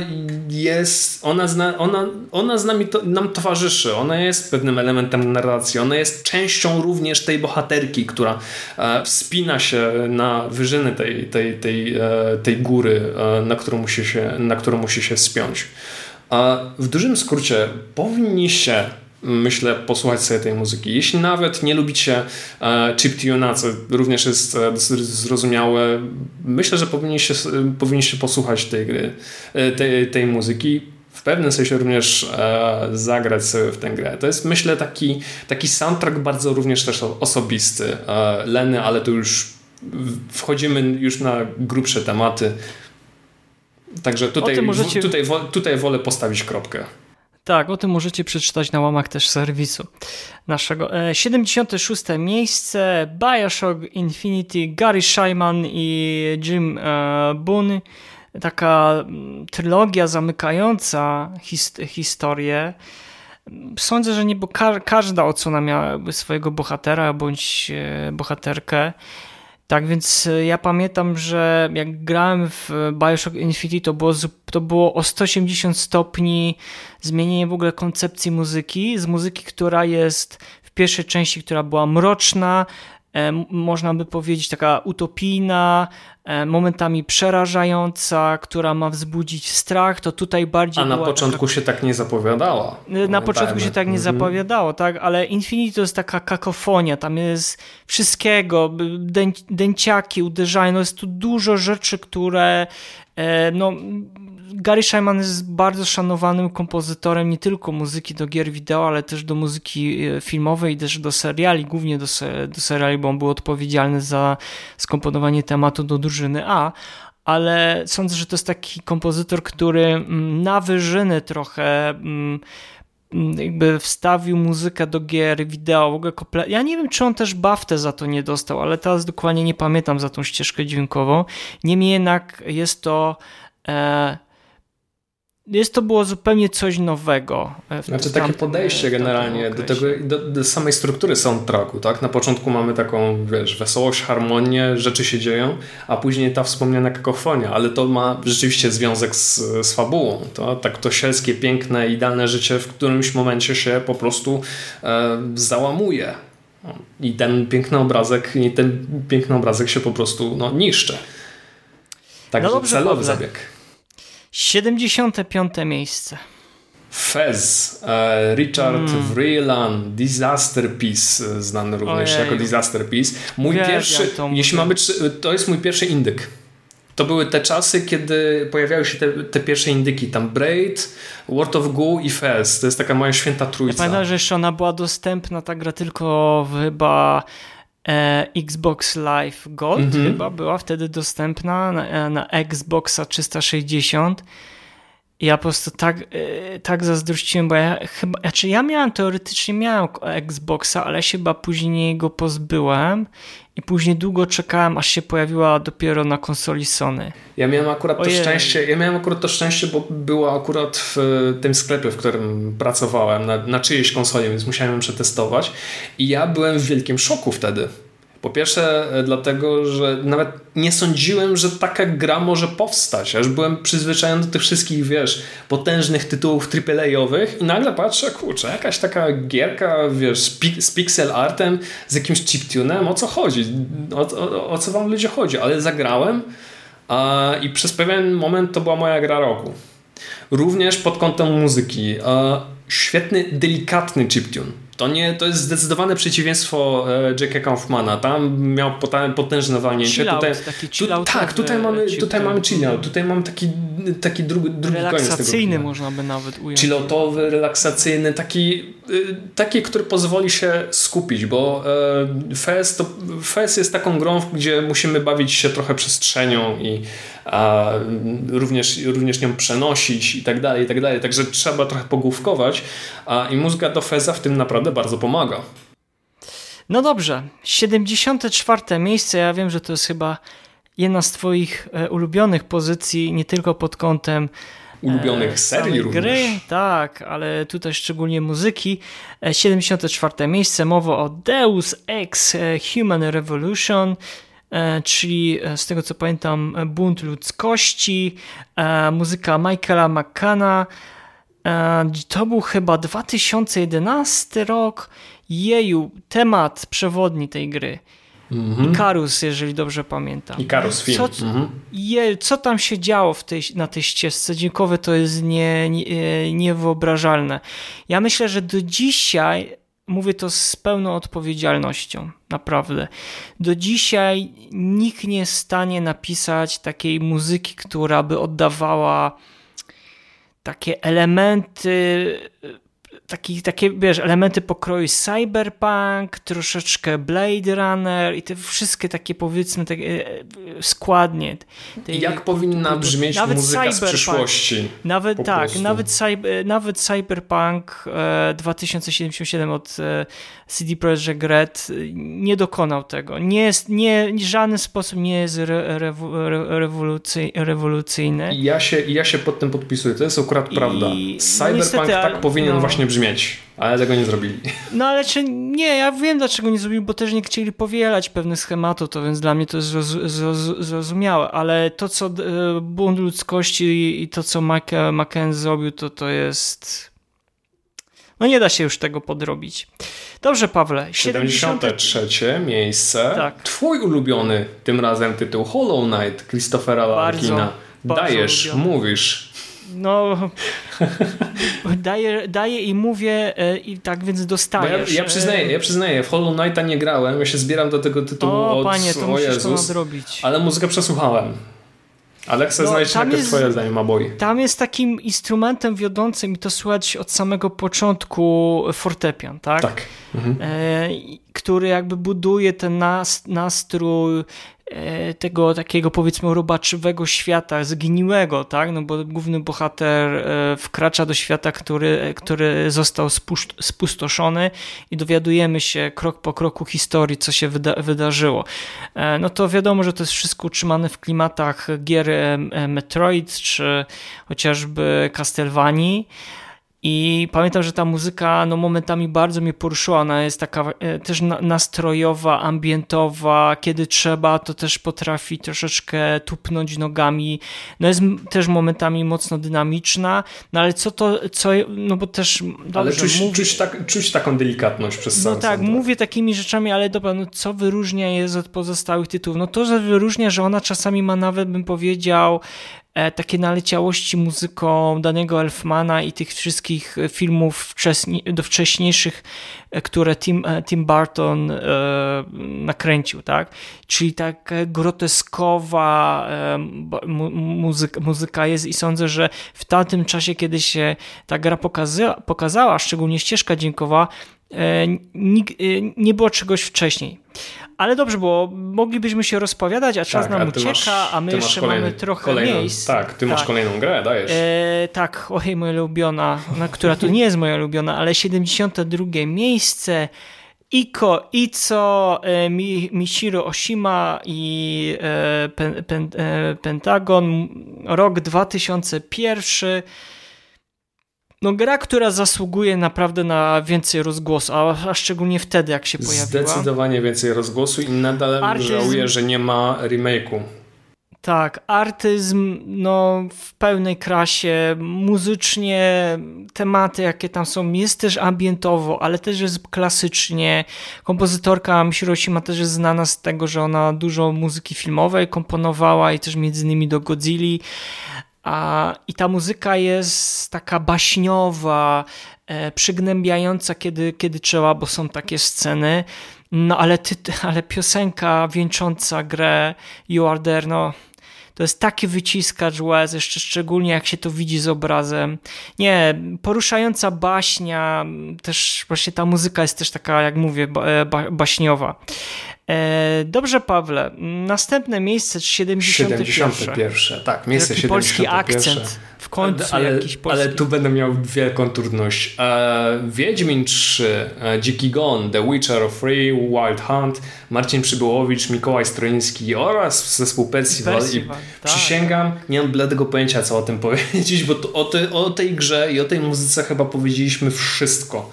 jest, ona, zna, ona, ona z nami to, nam towarzyszy, ona jest pewnym elementem narracji, ona jest częścią również tej bohaterki, która e, wspina się na wyżyny tej, tej, tej, e, tej góry, e, na, którą musi się, na którą musi się wspiąć. A w dużym skrócie powinniście myślę, posłuchać sobie tej muzyki. Jeśli nawet nie lubicie e, chiptuna, co również jest e, zrozumiałe, myślę, że powinniście, powinniście posłuchać tej gry, e, tej, tej muzyki. W pewnym sensie również e, zagrać sobie w tę grę. To jest, myślę, taki, taki soundtrack bardzo również też osobisty. E, Leny, ale to już wchodzimy już na grubsze tematy. Także tutaj, możecie... tutaj, tutaj wolę postawić kropkę. Tak, o tym możecie przeczytać na łamach też serwisu naszego. 76. E, miejsce Bioshock Infinity, Gary Shyman i Jim e, Boone. Taka mm, trylogia zamykająca his historię. Sądzę, że nie, bo każda odsłona miała swojego bohatera bądź e, bohaterkę. Tak więc e, ja pamiętam, że jak grałem w Bioshock Infinity, to było, to było o 180 stopni zmienienie w ogóle koncepcji muzyki. Z muzyki, która jest w pierwszej części, która była mroczna, E, można by powiedzieć taka utopijna, momentami przerażająca, która ma wzbudzić strach, to tutaj bardziej. A na początku taka... się tak nie zapowiadała. E, na początku się tak nie mhm. zapowiadało, tak, ale Infinity to jest taka kakofonia, tam jest wszystkiego, dę, dęciaki uderzają, no jest tu dużo rzeczy, które no Gary Shyman jest bardzo szanowanym kompozytorem nie tylko muzyki do gier wideo, ale też do muzyki e, filmowej też do seriali, głównie do, do seriali, bo on był odpowiedzialny za skomponowanie tematu do drużyny A, ale sądzę, że to jest taki kompozytor, który mm, na wyżyny trochę mm, mm, jakby wstawił muzykę do gier wideo, ja nie wiem, czy on też BAFTę za to nie dostał, ale teraz dokładnie nie pamiętam za tą ścieżkę dźwiękową. Niemniej jednak jest to e, jest to było zupełnie coś nowego. Znaczy takie podejście generalnie do, tego, do, do, samej struktury soundtracku, tak? Na początku mamy taką, wiesz, wesołość, harmonię, rzeczy się dzieją, a później ta wspomniana kakofonia, ale to ma rzeczywiście związek z, z fabułą. To, tak to sielskie, piękne, idealne życie w którymś momencie się po prostu e, załamuje. I ten piękny obrazek, i ten piękny obrazek się po prostu no, niszczy. Także no dobrze, celowy zabieg. 75. miejsce. Fez, e, Richard mm. Vreeland, Disaster Piece, e, znany również Ojej. jako Disaster Piece. Mój pierwszy, jeśli ma być, to jest mój pierwszy indyk. To były te czasy, kiedy pojawiały się te, te pierwsze indyki, tam Braid, World of Goo i Fez. To jest taka moja święta trójca. Ja pamiętam, że jeszcze ona była dostępna, ta gra tylko w chyba e, Xbox Live Gold mm -hmm. chyba była wtedy dostępna na, e, na Xboxa 360. I ja po prostu tak, e, tak zazdrościłem, bo ja chyba, znaczy ja miałem teoretycznie miałem Xboxa, ale się chyba później go pozbyłem i później długo czekałem, aż się pojawiła dopiero na konsoli Sony. Ja miałem akurat Ojej. to szczęście, ja miałem akurat to szczęście, bo była akurat w tym sklepie, w którym pracowałem, na, na czyjejś konsoli, więc musiałem ją przetestować i ja byłem w wielkim szoku wtedy. Po pierwsze, e, dlatego, że nawet nie sądziłem, że taka gra może powstać. Już byłem przyzwyczajony do tych wszystkich, wiesz, potężnych tytułów AAA-owych i nagle patrzę, kurczę, jakaś taka gierka, wiesz, z, pixel artem, z jakimś chiptunem, o co chodzi? O, o, o co wam ludzie chodzi? Ale zagrałem a, i przez pewien moment to była moja gra roku. Również pod kątem muzyki. Świetny, delikatny chiptune to, nie, to jest zdecydowane przeciwieństwo e, Jacka Kaufmana. Tam miał potężne walnięcie. Chill tutaj, taki chill tu, tak, tutaj mamy, tutaj mamy chill out. Tutaj mamy taki, taki drugi, drugi koniec tego Relaksacyjny można by nawet ująć. Chilloutowy, relaksacyjny, taki, y, taki, który pozwoli się skupić, bo e, Fez, to, Fez jest taką grą, gdzie musimy bawić się trochę przestrzenią i a, również, również nią przenosić i tak dalej, i tak dalej. Także trzeba trochę pogłówkować a, i muzyka do Feza w tym naprawdę bardzo pomaga. No dobrze, 74. miejsce, ja wiem, że to jest chyba jedna z twoich e, ulubionych pozycji, nie tylko pod kątem ulubionych e, serii również. gry, tak, ale tutaj szczególnie muzyki. 74. E, miejsce, mowa o Deus Ex Human Revolution, czyli e, z tego co pamiętam Bunt Ludzkości, e, muzyka Michaela McCanna. To był chyba 2011 rok. Jeju, temat przewodni tej gry. Mhm. Ikarus, jeżeli dobrze pamiętam. Ikarus film. Co, mhm. je, co tam się działo w tej, na tej ścieżce dźwiękowe, to jest nie, nie, niewyobrażalne. Ja myślę, że do dzisiaj mówię to z pełną odpowiedzialnością, naprawdę. Do dzisiaj nikt nie jest w stanie napisać takiej muzyki, która by oddawała takie elementy taki, takie, wiesz, elementy pokroju cyberpunk, troszeczkę Blade Runner i te wszystkie takie powiedzmy takie e, składnie. Tej, Jak powinna brzmieć nawet muzyka z przyszłości? Nawet tak, nawet, cyber, nawet Cyberpunk e, 2077 od e, CD Projekt Red nie dokonał tego. Nie jest, nie, w żaden sposób nie jest re, re, rewolucy, rewolucyjny. Ja się, ja się pod tym podpisuję, to jest akurat I, prawda. Cyberpunk no niestety, tak powinien no, właśnie brzmieć, ale tego nie zrobili. No ale czy nie, ja wiem dlaczego nie zrobili, bo też nie chcieli powielać pewnych schematów, to więc dla mnie to jest zrozumiałe, ale to co e, bunt ludzkości i to co McKen zrobił, to to jest... No nie da się już tego podrobić. Dobrze, Pawle. 73 70... miejsce. Tak. Twój ulubiony tym razem tytuł Hollow Knight Christophera Larkina. Dajesz, ulubiony. mówisz, no, daję, daję i mówię e, i tak więc dostajesz. Ja, ja, przyznaję, ja przyznaję, w Hollow Knighta nie grałem, ja się zbieram do tego tytułu o, od... panie, to o musisz Jezus, to nadrobić. Ale muzykę przesłuchałem. Ale chcę no, znaleźć najpierw jest, twoje zdanie, Maboi. Tam jest takim instrumentem wiodącym i to słychać od samego początku fortepian, tak? Tak. Mhm. E, który jakby buduje ten nas, nastrój E, tego takiego powiedzmy robaczywego świata, zgniłego, tak? No bo główny bohater e, wkracza do świata, który, który został spustoszony i dowiadujemy się krok po kroku historii, co się wyda wydarzyło. E, no to wiadomo, że to jest wszystko utrzymane w klimatach gier Metroid, czy chociażby Castlevanii. I pamiętam, że ta muzyka no, momentami bardzo mnie poruszyła. Ona jest taka e, też nastrojowa, ambientowa. Kiedy trzeba, to też potrafi troszeczkę tupnąć nogami. No jest też momentami mocno dynamiczna. No ale co to, co, no bo też dobrze, Ale czuć, mówi... czuć, tak, czuć taką delikatność przez No tak, mówię takimi rzeczami, ale dobra, no co wyróżnia je od pozostałych tytułów? No to, że wyróżnia, że ona czasami ma nawet, bym powiedział, takie naleciałości muzyką danego Elfmana i tych wszystkich filmów do wcześniejszych, e, które Tim, e, Tim Burton nakręcił, tak? Czyli tak groteskowa muzyka, muzyka jest i sądzę, że w tamtym czasie, kiedy się ta gra pokazała, pokazała szczególnie ścieżka dźwiękowa, nie było czegoś wcześniej. Ale dobrze, bo moglibyśmy się rozpowiadać, a czas tak, nam a ucieka, masz, a my jeszcze kolejny, mamy trochę kolejną, miejsc. Tak, ty masz tak. kolejną grę, dajesz. E, tak, ojej, moja ulubiona, która to nie jest moja ulubiona, ale 72 miejsce. Iko Ico, e, Michiro Oshima i e, pen, pen, e, Pentagon, rok 2001 no gra, która zasługuje naprawdę na więcej rozgłosu, a, a szczególnie wtedy, jak się pojawiła. Zdecydowanie więcej rozgłosu i nadal artyzm... żałuję, że nie ma remake'u. Tak, artyzm no, w pełnej krasie, muzycznie, tematy jakie tam są, jest też ambientowo, ale też jest klasycznie. Kompozytorka Michiroshima też jest znana z tego, że ona dużo muzyki filmowej komponowała i też między innymi do Godzilli a, i ta muzyka jest taka baśniowa, e, przygnębiająca, kiedy, kiedy trzeba, bo są takie sceny. No ale, ty, ale piosenka wieńcząca grę You Are There, no to jest taki wyciskacz łez, jeszcze szczególnie jak się to widzi z obrazem. Nie, poruszająca baśnia, też właśnie ta muzyka jest też taka, jak mówię, e, ba, baśniowa. E, dobrze, Pawle. Następne miejsce 71. 71. Tak, miejsce Taki 71. polski akcent. W końcu ale, jakiś polski. Ale tu będę miał wielką trudność. E, Wiedźmin 3, e, Dziki Gon, The Witcher 3, Wild Hunt, Marcin Przybyłowicz, Mikołaj Stroiński oraz zespół Percival. Percival I tak. przysięgam, nie mam bladego pojęcia, co o tym powiedzieć, bo o, te, o tej grze i o tej muzyce chyba powiedzieliśmy wszystko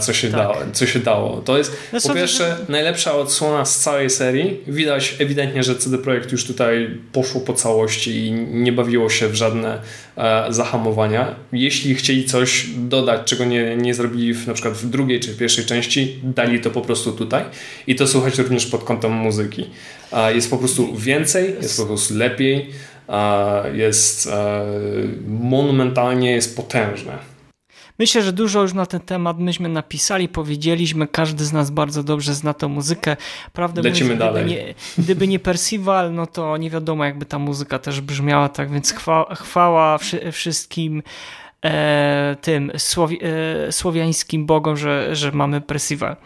co się, tak. dało, co się dało. To jest no po pierwsze najlepsza odsłona z całej serii. Widać ewidentnie, że CD Projekt już tutaj poszło po całości i nie bawiło się w żadne e, zahamowania. Jeśli chcieli coś dodać, czego nie, nie zrobili w, na przykład w drugiej czy pierwszej części, dali to po prostu tutaj i to słuchać również pod kątem muzyki. E, jest po prostu więcej, jest po prostu lepiej, e, jest monumentalnie, jest potężne. Myślę, że dużo już na ten temat myśmy napisali, powiedzieliśmy, każdy z nas bardzo dobrze zna tę muzykę. Prawdę Lecimy mówiąc, dalej. Gdyby nie, gdyby nie Percival, no to nie wiadomo jakby ta muzyka też brzmiała, tak więc chwała, chwała wszystkim e, tym słowi, e, słowiańskim bogom, że, że mamy Percival.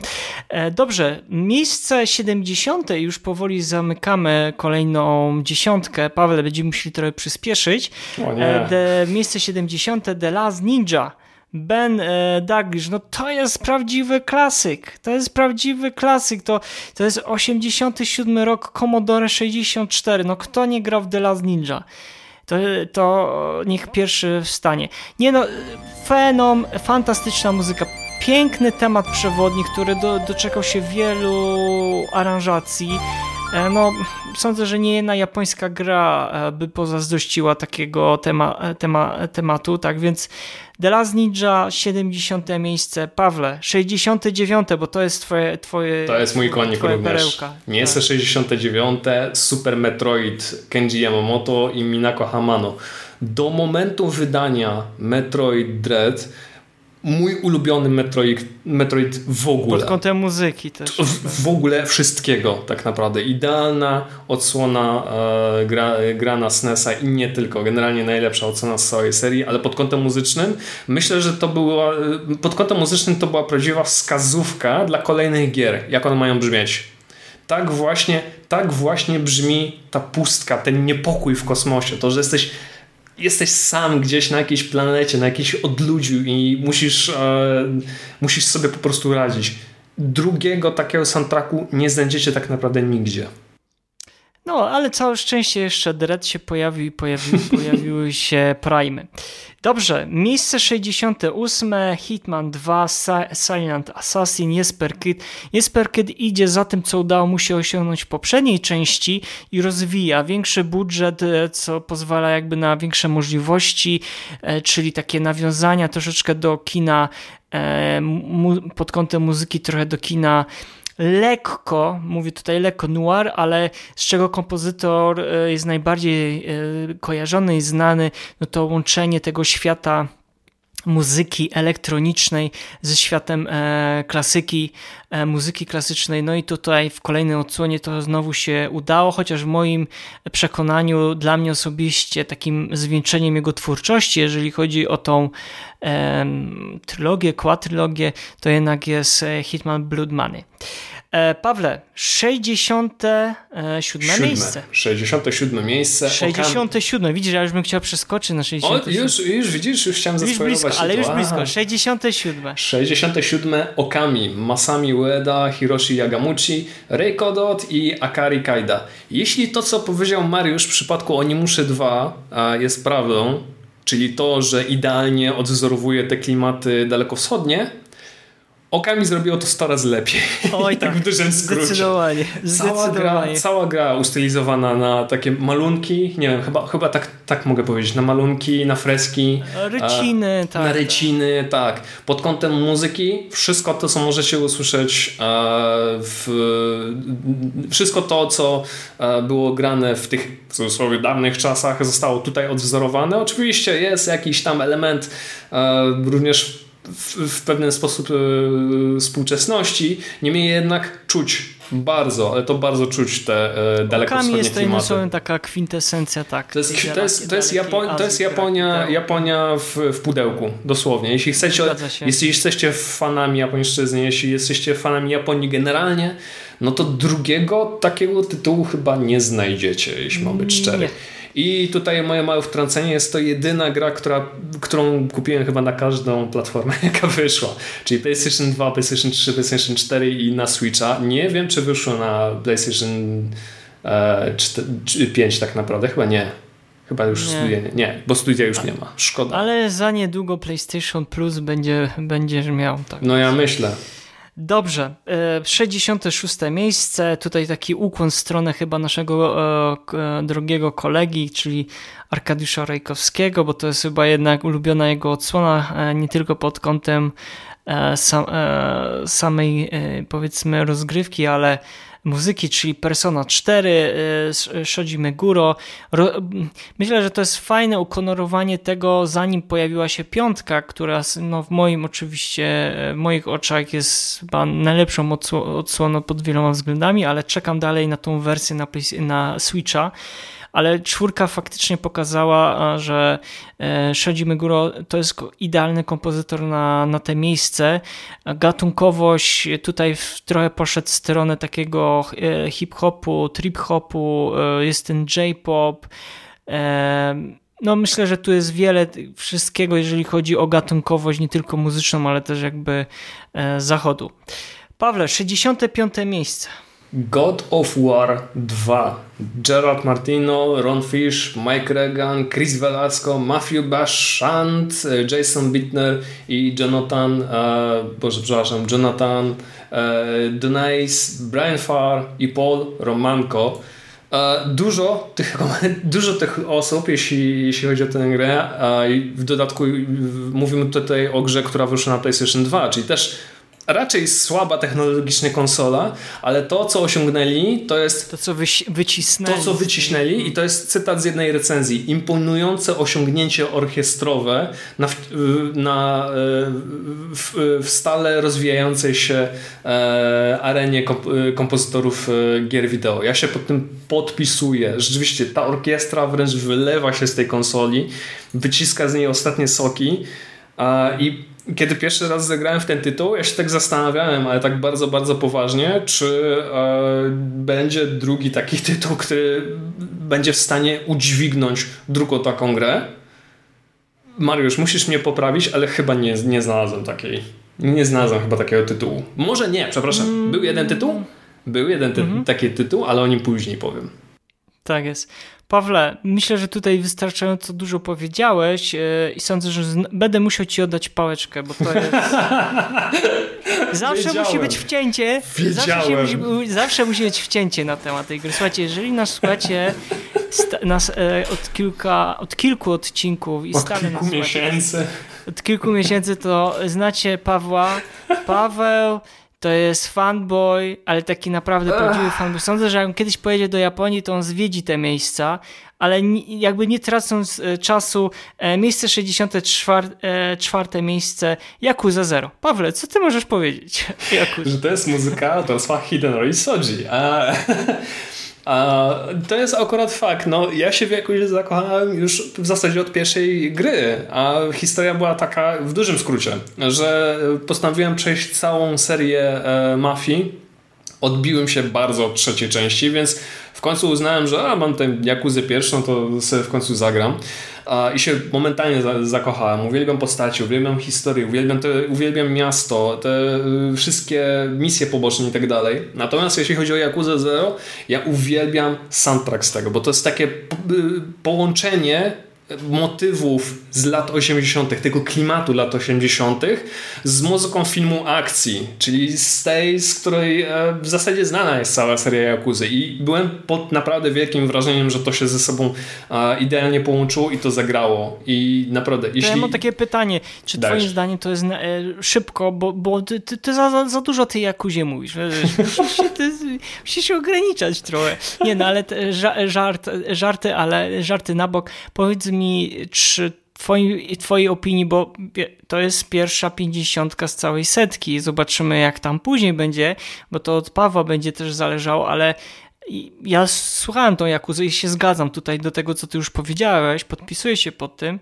E, dobrze, miejsce 70. już powoli zamykamy kolejną dziesiątkę. Paweł, będziemy musieli trochę przyspieszyć. O nie. E, miejsce 70. The Last Ninja. Ben e, Daglish, no to jest prawdziwy klasyk. To jest prawdziwy klasyk. To, to jest 87 rok Commodore 64. No kto nie grał w The Last Ninja? To, to niech pierwszy wstanie. Nie no, fenom, fantastyczna muzyka. Piękny temat przewodni, który do, doczekał się wielu aranżacji. E, no, sądzę, że nie jedna japońska gra e, by pozazdrościła takiego tema, e, tema, tematu, tak więc The Last Ninja 70 miejsce, Pawle 69, bo to jest twoje, twoje To jest mój konik również. Perełka. Miejsce tak. 69, Super Metroid Kenji Yamamoto i Minako Hamano. Do momentu wydania Metroid Dread mój ulubiony Metroid, Metroid w ogóle. Pod kątem muzyki też. W, w ogóle wszystkiego tak naprawdę. Idealna odsłona e, gra, gra na SNESa i nie tylko. Generalnie najlepsza odsłona z całej serii, ale pod kątem muzycznym myślę, że to była e, pod kątem muzycznym to była prawdziwa wskazówka dla kolejnych gier, jak one mają brzmieć. Tak właśnie, tak właśnie brzmi ta pustka, ten niepokój w kosmosie. To, że jesteś jesteś sam gdzieś na jakiejś planecie, na jakiejś odludziu i musisz, e, musisz sobie po prostu radzić. Drugiego takiego soundtracku nie znajdziecie tak naprawdę nigdzie. No, ale całe szczęście jeszcze Dread się pojawił i pojawi, pojawiły się Prime. Dobrze, miejsce 68, Hitman 2, Silent Assassin, Jesper Kid. Jesper Kid idzie za tym, co udało mu się osiągnąć w poprzedniej części i rozwija większy budżet, e, co pozwala jakby na większe możliwości, e, czyli takie nawiązania troszeczkę do kina e, pod kątem muzyki, trochę do kina lekko, mówię tutaj lekko noir, ale z czego kompozytor e, jest najbardziej e, kojarzony i znany, no to łączenie tego świata muzyki elektronicznej ze światem e, klasyki, e, muzyki klasycznej. No i tutaj w kolejnej odsłonie to znowu się udało, chociaż w moim przekonaniu, dla mnie osobiście, takim zwieńczeniem jego twórczości, jeżeli chodzi o tą e, trylogię, kłatrylogię, to jednak jest e, Hitman Blood Money. E, Pawle, 67 Siódme. miejsce. 67 miejsce. 67. Widzisz, ja już bym chciał przeskoczyć na 67. O, już, już widzisz, już chciałem zaspoilować. blisko, ale już blisko. 67. 67 Okami, Masami Ueda, Hiroshi Yagamuchi, Rei Kodot i Akari Kaida. Jeśli to, co powiedział Mariusz w przypadku Onimuszy 2 jest prawdą, czyli to, że idealnie odwzorowuje te klimaty dalekowschodnie, Okami zrobiło to 100 razy lepiej. Oj tak, w dużym skrócie. Zdecydowanie. Cała gra, cała gra ustylizowana na takie malunki, nie wiem, chyba, chyba tak, tak mogę powiedzieć, na malunki, na freski. Ryciny, tak. Na ryciny, tak. Pod kątem muzyki, wszystko to, co możecie usłyszeć w, wszystko to, co było grane w tych w cudzysłowie dawnych czasach, zostało tutaj odwzorowane. Oczywiście jest jakiś tam element również w, w pewien sposób e, współczesności. Niemniej jednak czuć bardzo, ale to bardzo czuć te e, dalekowschodnie jest klimaty. To jest taka kwintesencja, tak. To jest, to jest, to jest, Japo to jest Japonia, Japonia w, w pudełku, dosłownie. Jeśli chcecie, jeśli jesteście fanami japońszczyzny, jeśli jesteście fanami Japonii generalnie, no to drugiego takiego tytułu chyba nie znajdziecie, jeśli mam być szczery. Nie. I tutaj moje małe wtrącenie jest to jedyna gra, która, którą kupiłem chyba na każdą platformę, jaka wyszła. Czyli PlayStation 2, PlayStation 3, PlayStation 4 i na Switcha. Nie wiem, czy wyszło na PlayStation e, 4, 5 tak naprawdę. Chyba nie. Chyba już nie. studia nie. nie, bo studia już nie ma. Szkoda. Ale za niedługo PlayStation Plus będzie, będziesz miał. Tak. No ja myślę. Dobrze, 66 e, miejsce, tutaj taki ukłon w stronę chyba naszego e, drogiego kolegi, czyli Arkadiusza Rajkowskiego, bo to jest chyba jednak ulubiona jego odsłona, e, nie tylko pod kątem samej powiedzmy rozgrywki, ale muzyki, czyli Persona 4, y, Shoji Meguro. Myślę, że to jest fajne ukonorowanie tego, zanim pojawiła się piątka, która no, w moim oczywiście, w moich oczach jest chyba najlepszą odsłoną pod wieloma względami, ale czekam dalej na tą wersję na, na Switcha ale czwórka faktycznie pokazała, że e, Shoji Meguro to jest idealny kompozytor na, na te miejsce. Gatunkowość tutaj trochę poszedł w stronę takiego e, hip-hopu, trip-hopu, e, jest ten J-pop, no myślę, że tu jest wiele wszystkiego, jeżeli chodzi o gatunkowość, nie tylko muzyczną, ale też jakby zachodu. Pawle, 65 miejsce. God of War 2. Gerard Martino, Ron Fish, Mike Regan, Chris Velasco, Matthew Bashant, Jason Bittner i Jonathan, e, Boże, przepraszam, Jonathan e, Denise, Brian Farr i Paul Romanko. E, dużo tych, dużo tych osób, jeśli, jeśli chodzi o tę grę, w dodatku mówimy tutaj o grze, która wyszła na PlayStation 2, czyli też raczej słaba technologicznie konsola, ale to, co osiągnęli, to jest. To, co wycisnęli. To, co wycisnęli, i to jest cytat z jednej recenzji. Imponujące osiągnięcie orkiestrowe na, na, e, w, w stale rozwijającej się e, arenie kompozytorów e, gier wideo. Ja się pod tym podpisuję. Rzeczywiście, ta orkiestra wręcz wylewa się z tej konsoli, wyciska z niej ostatnie soki. I kiedy pierwszy raz zagrałem w ten tytuł, ja się tak zastanawiałem, ale tak bardzo, bardzo poważnie, czy e, będzie drugi taki tytuł, który będzie w stanie udźwignąć drugą taką grę. Mariusz, musisz mnie poprawić, ale chyba nie, nie znalazłem takiej. Nie znalazłem chyba takiego tytułu. Może nie, przepraszam. Był jeden tytuł? Był jeden ty mm -hmm. taki tytuł, ale o nim później powiem. Tak jest. Pawle, myślę, że tutaj wystarczająco dużo powiedziałeś yy, i sądzę, że będę musiał ci oddać pałeczkę, bo to jest... zawsze Wiedziałem. musi być wcięcie. Zawsze musi, zawsze musi być wcięcie na temat tej gry. Słuchajcie, jeżeli nas słuchacie nas e, od, kilka, od kilku odcinków i od stale kilku nas miesięcy. Od kilku miesięcy to znacie Pawła. Paweł to jest fanboy, ale taki naprawdę prawdziwy fanboy. Sądzę, że jak on kiedyś pojedzie do Japonii, to on zwiedzi te miejsca, ale jakby nie tracąc e, czasu, e, miejsce 64 e, miejsce Yakuza Zero. Pawle, co ty możesz powiedzieć? Że to jest muzyka autorstwa Hidenori Soji. A... A to jest akurat fakt. No, ja się w Yakuzie zakochałem już w zasadzie od pierwszej gry, a historia była taka w dużym skrócie, że postanowiłem przejść całą serię e, Mafii. Odbiłem się bardzo od trzeciej części, więc w końcu uznałem, że a, mam tę Jakuzę pierwszą, to sobie w końcu zagram i się momentalnie zakochałem. Uwielbiam postaci, uwielbiam historię, uwielbiam, te, uwielbiam miasto, te y, wszystkie misje poboczne i tak dalej. Natomiast jeśli chodzi o Yakuza Zero, ja uwielbiam soundtrack z tego, bo to jest takie y, połączenie motywów z lat 80., tego klimatu lat 80., z muzyką filmu akcji, czyli z tej, z której e, w zasadzie znana jest cała seria Jakuzy. I byłem pod naprawdę wielkim wrażeniem, że to się ze sobą e, idealnie połączyło i to zagrało. I naprawdę, jeśli. ja mam takie pytanie, czy Dajesz. Twoim zdaniem to jest e, szybko, bo, bo ty, ty, za, za, dużo tej Jakuzie mówisz. Musisz się, ty, musisz się ograniczać trochę. Nie, no ale żart, żarty, ale żarty na bok. Powiedz mi, czy twojej, twojej opinii, bo to jest pierwsza pięćdziesiątka z całej setki. Zobaczymy, jak tam później będzie, bo to od Pawła będzie też zależało, ale ja słuchałem tą Jakuzę i się zgadzam tutaj do tego, co ty już powiedziałeś, podpisuję się pod tym,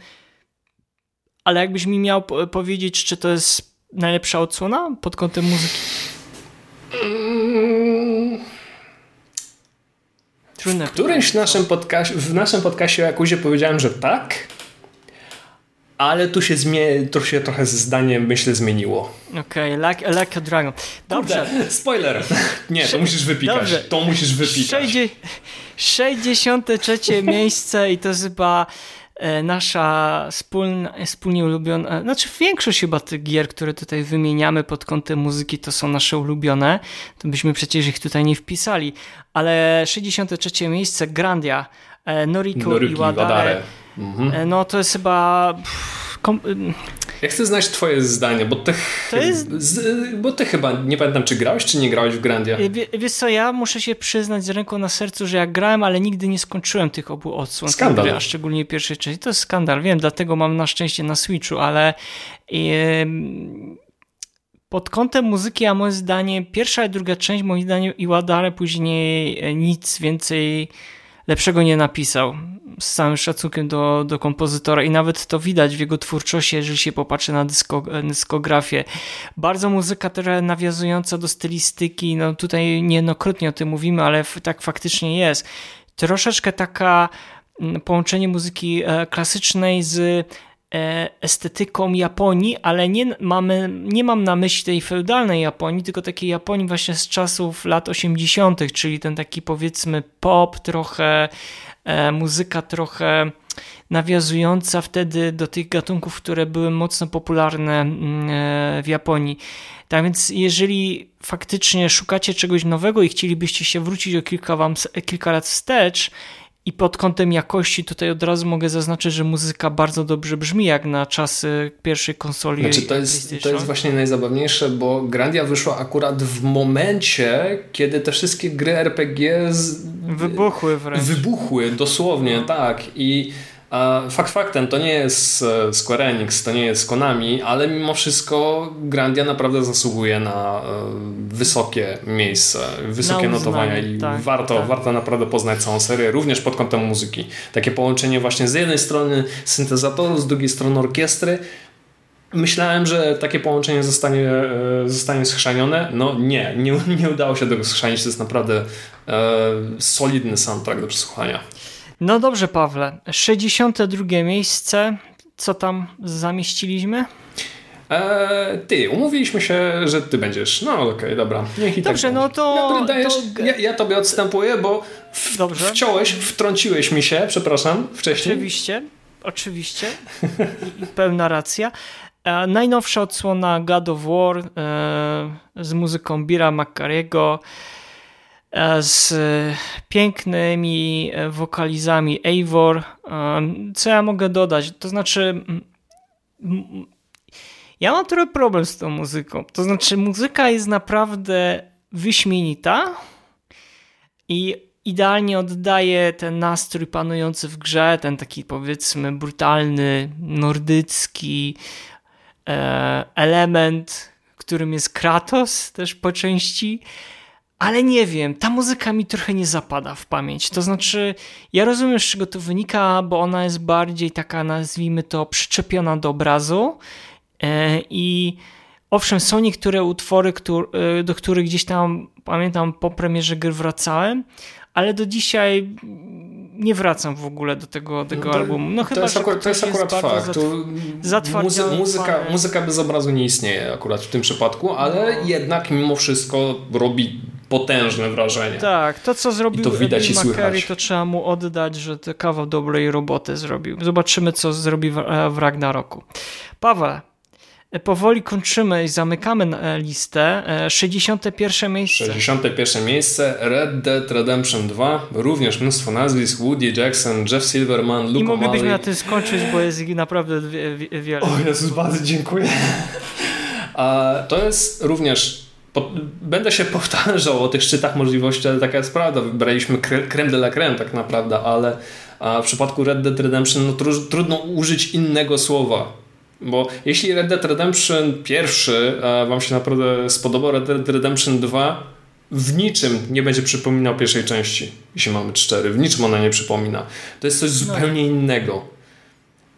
ale jakbyś mi miał powiedzieć, czy to jest najlepsza odsłona pod kątem muzyki? Trudne w którymś naszym podcaście, w naszym podcaście o Jakuzie powiedziałem, że tak, ale tu się, zmie- tu się trochę zdanie, myślę, zmieniło. Okej, okay, like, Dragon. Dobrze. Kurde, spoiler. Nie, to musisz wypikać. Dobrze. To musisz wypikać. 63 miejsce i to jest chyba nasza wspólna, wspólnie ulubiona, znaczy większość chyba tych gier, które tutaj wymieniamy pod kątem muzyki, to są nasze ulubione, to byśmy przecież ich tutaj nie wpisali, ale 63 miejsce Grandia, e, Noriko, Noriko Iwadare, Iwadare Mhm. E, no to jest chyba... Kom... Ja chcę znać twoje zdanie, bo ty, jest... bo ty chyba, nie pamiętam czy grałeś, czy nie grałeś w Grandia. E, wie, wiesz co, ja muszę się przyznać z ręką na sercu, że ja grałem, ale nigdy nie skończyłem tych obu odsłon. Skandal. Gry, a szczególnie pierwszej części. To jest skandal, wiem, dlatego mam na szczęście na Switchu, ale... pod kątem muzyki, a moje zdanie, pierwsza i druga część, moim zdaniem, i Ładare później e, nic więcej lepszego nie napisał. Z całym szacunkiem do, do kompozytora i nawet to widać w jego twórczości, jeżeli się popatrzy na dysko, dyskografię. Bardzo muzyka trochę nawiązująca do stylistyki, no tutaj niejednokrotnie o tym mówimy, ale tak faktycznie jest. Troszeczkę taka mm, połączenie muzyki e, klasycznej z estetyką Japonii, ale nie, mamy, nie mam na myśli tej feudalnej Japonii, tylko takiej Japonii właśnie z czasów lat 80., czyli ten taki powiedzmy pop, trochę e, muzyka trochę nawiązująca wtedy do tych gatunków, które były mocno popularne mm, e, w Japonii. Tak więc jeżeli faktycznie szukacie czegoś nowego i chcielibyście się wrócić o kilka, wam, kilka lat wstecz, i pod kątem jakości tutaj od razu mogę zaznaczyć, że muzyka bardzo dobrze brzmi jak na czasy pierwszej konsoli. Znaczy to jest, to jest właśnie najzabawniejsze, bo Grandia wyszła akurat w momencie, kiedy te wszystkie gry RPG z... wybuchły wręcz. Wybuchły, dosłownie, tak. I Fakt faktem, to nie jest e, Square Enix, to nie jest Konami, ale mimo wszystko Grandia naprawdę zasługuje na e, wysokie miejsce, wysokie notowania i tak, warto, tak. warto naprawdę poznać całą serię, również pod kątem muzyki. Takie połączenie właśnie z jednej strony syntezatorów, z drugiej strony orkiestry, Myślałem, że takie połączenie zostanie, e, zostanie schrzanione. No nie, nie, nie udało się tego schrzanić. To jest naprawdę e, solidny soundtrack do przesłuchania. No dobrze, Pawle. 62 miejsce. Co tam zamieściliśmy? Eee, ty, umówiliśmy się, że ty będziesz. No okej, okay, dobra. Niech i tak Dobrze, tak no to, dajesz, to... Ja, ja tobie odstępuję, bo w, dobrze. wciąłeś, wtrąciłeś mi się, przepraszam, wcześniej. Oczywiście, oczywiście. I, pełna racja. E, najnowsza odsłona God of War e, z muzyką Bira Macariego. E, z pięknymi e, wokalizami Eivor. E, co ja mogę dodać? To znaczy, ja mam trochę problem z tą muzyką. To znaczy, muzyka jest naprawdę wyśmienita i idealnie oddaje ten nastrój panujący w grze, ten taki powiedzmy brutalny, nordycki element, którym jest Kratos też po części ale nie wiem, ta muzyka mi trochę nie zapada w pamięć. To znaczy, ja rozumiem, z czego to wynika, bo ona jest bardziej taka, nazwijmy to, przyczepiona do obrazu. E, I owszem, są niektóre utwory, e, do których gdzieś tam, pamiętam, po premierze gry wracałem, ale do dzisiaj nie wracam w ogóle do tego, tego no to, albumu. No to chyba, jest akurat, to jest akurat fakt. muzy muzyka, muzyka bez obrazu nie istnieje akurat w tym przypadku, ale no. jednak mimo wszystko robi potężne wrażenie. Tak, to co zrobił to widać i słychać. to trzeba mu oddać, że to kawał dobrej roboty zrobił. Zobaczymy, co zrobi w, w Ragnaroku. Paweł, powoli kończymy i zamykamy e, listę. 61 e, miejsce. 61 miejsce Red Dead Redemption 2. Również mnóstwo nazwisk. Woody Jackson, Jeff Silverman, Luke I moglibyśmy O'Malley. na tym skończyć, bo jest ich naprawdę wiele. O Jezus, bardzo dziękuję. A to jest również po, będę się powtarzał o tych szczytach możliwości, ale taka jest prawda. Wybraliśmy creme de la creme tak naprawdę, ale w przypadku Red Dead Redemption no, tru, trudno użyć innego słowa. Bo jeśli Red Dead Redemption pierwszy wam się naprawdę spodobał, Red Dead Redemption 2 w niczym nie będzie przypominał pierwszej części, jeśli mamy cztery. W niczym ona nie przypomina. To jest coś no. zupełnie innego.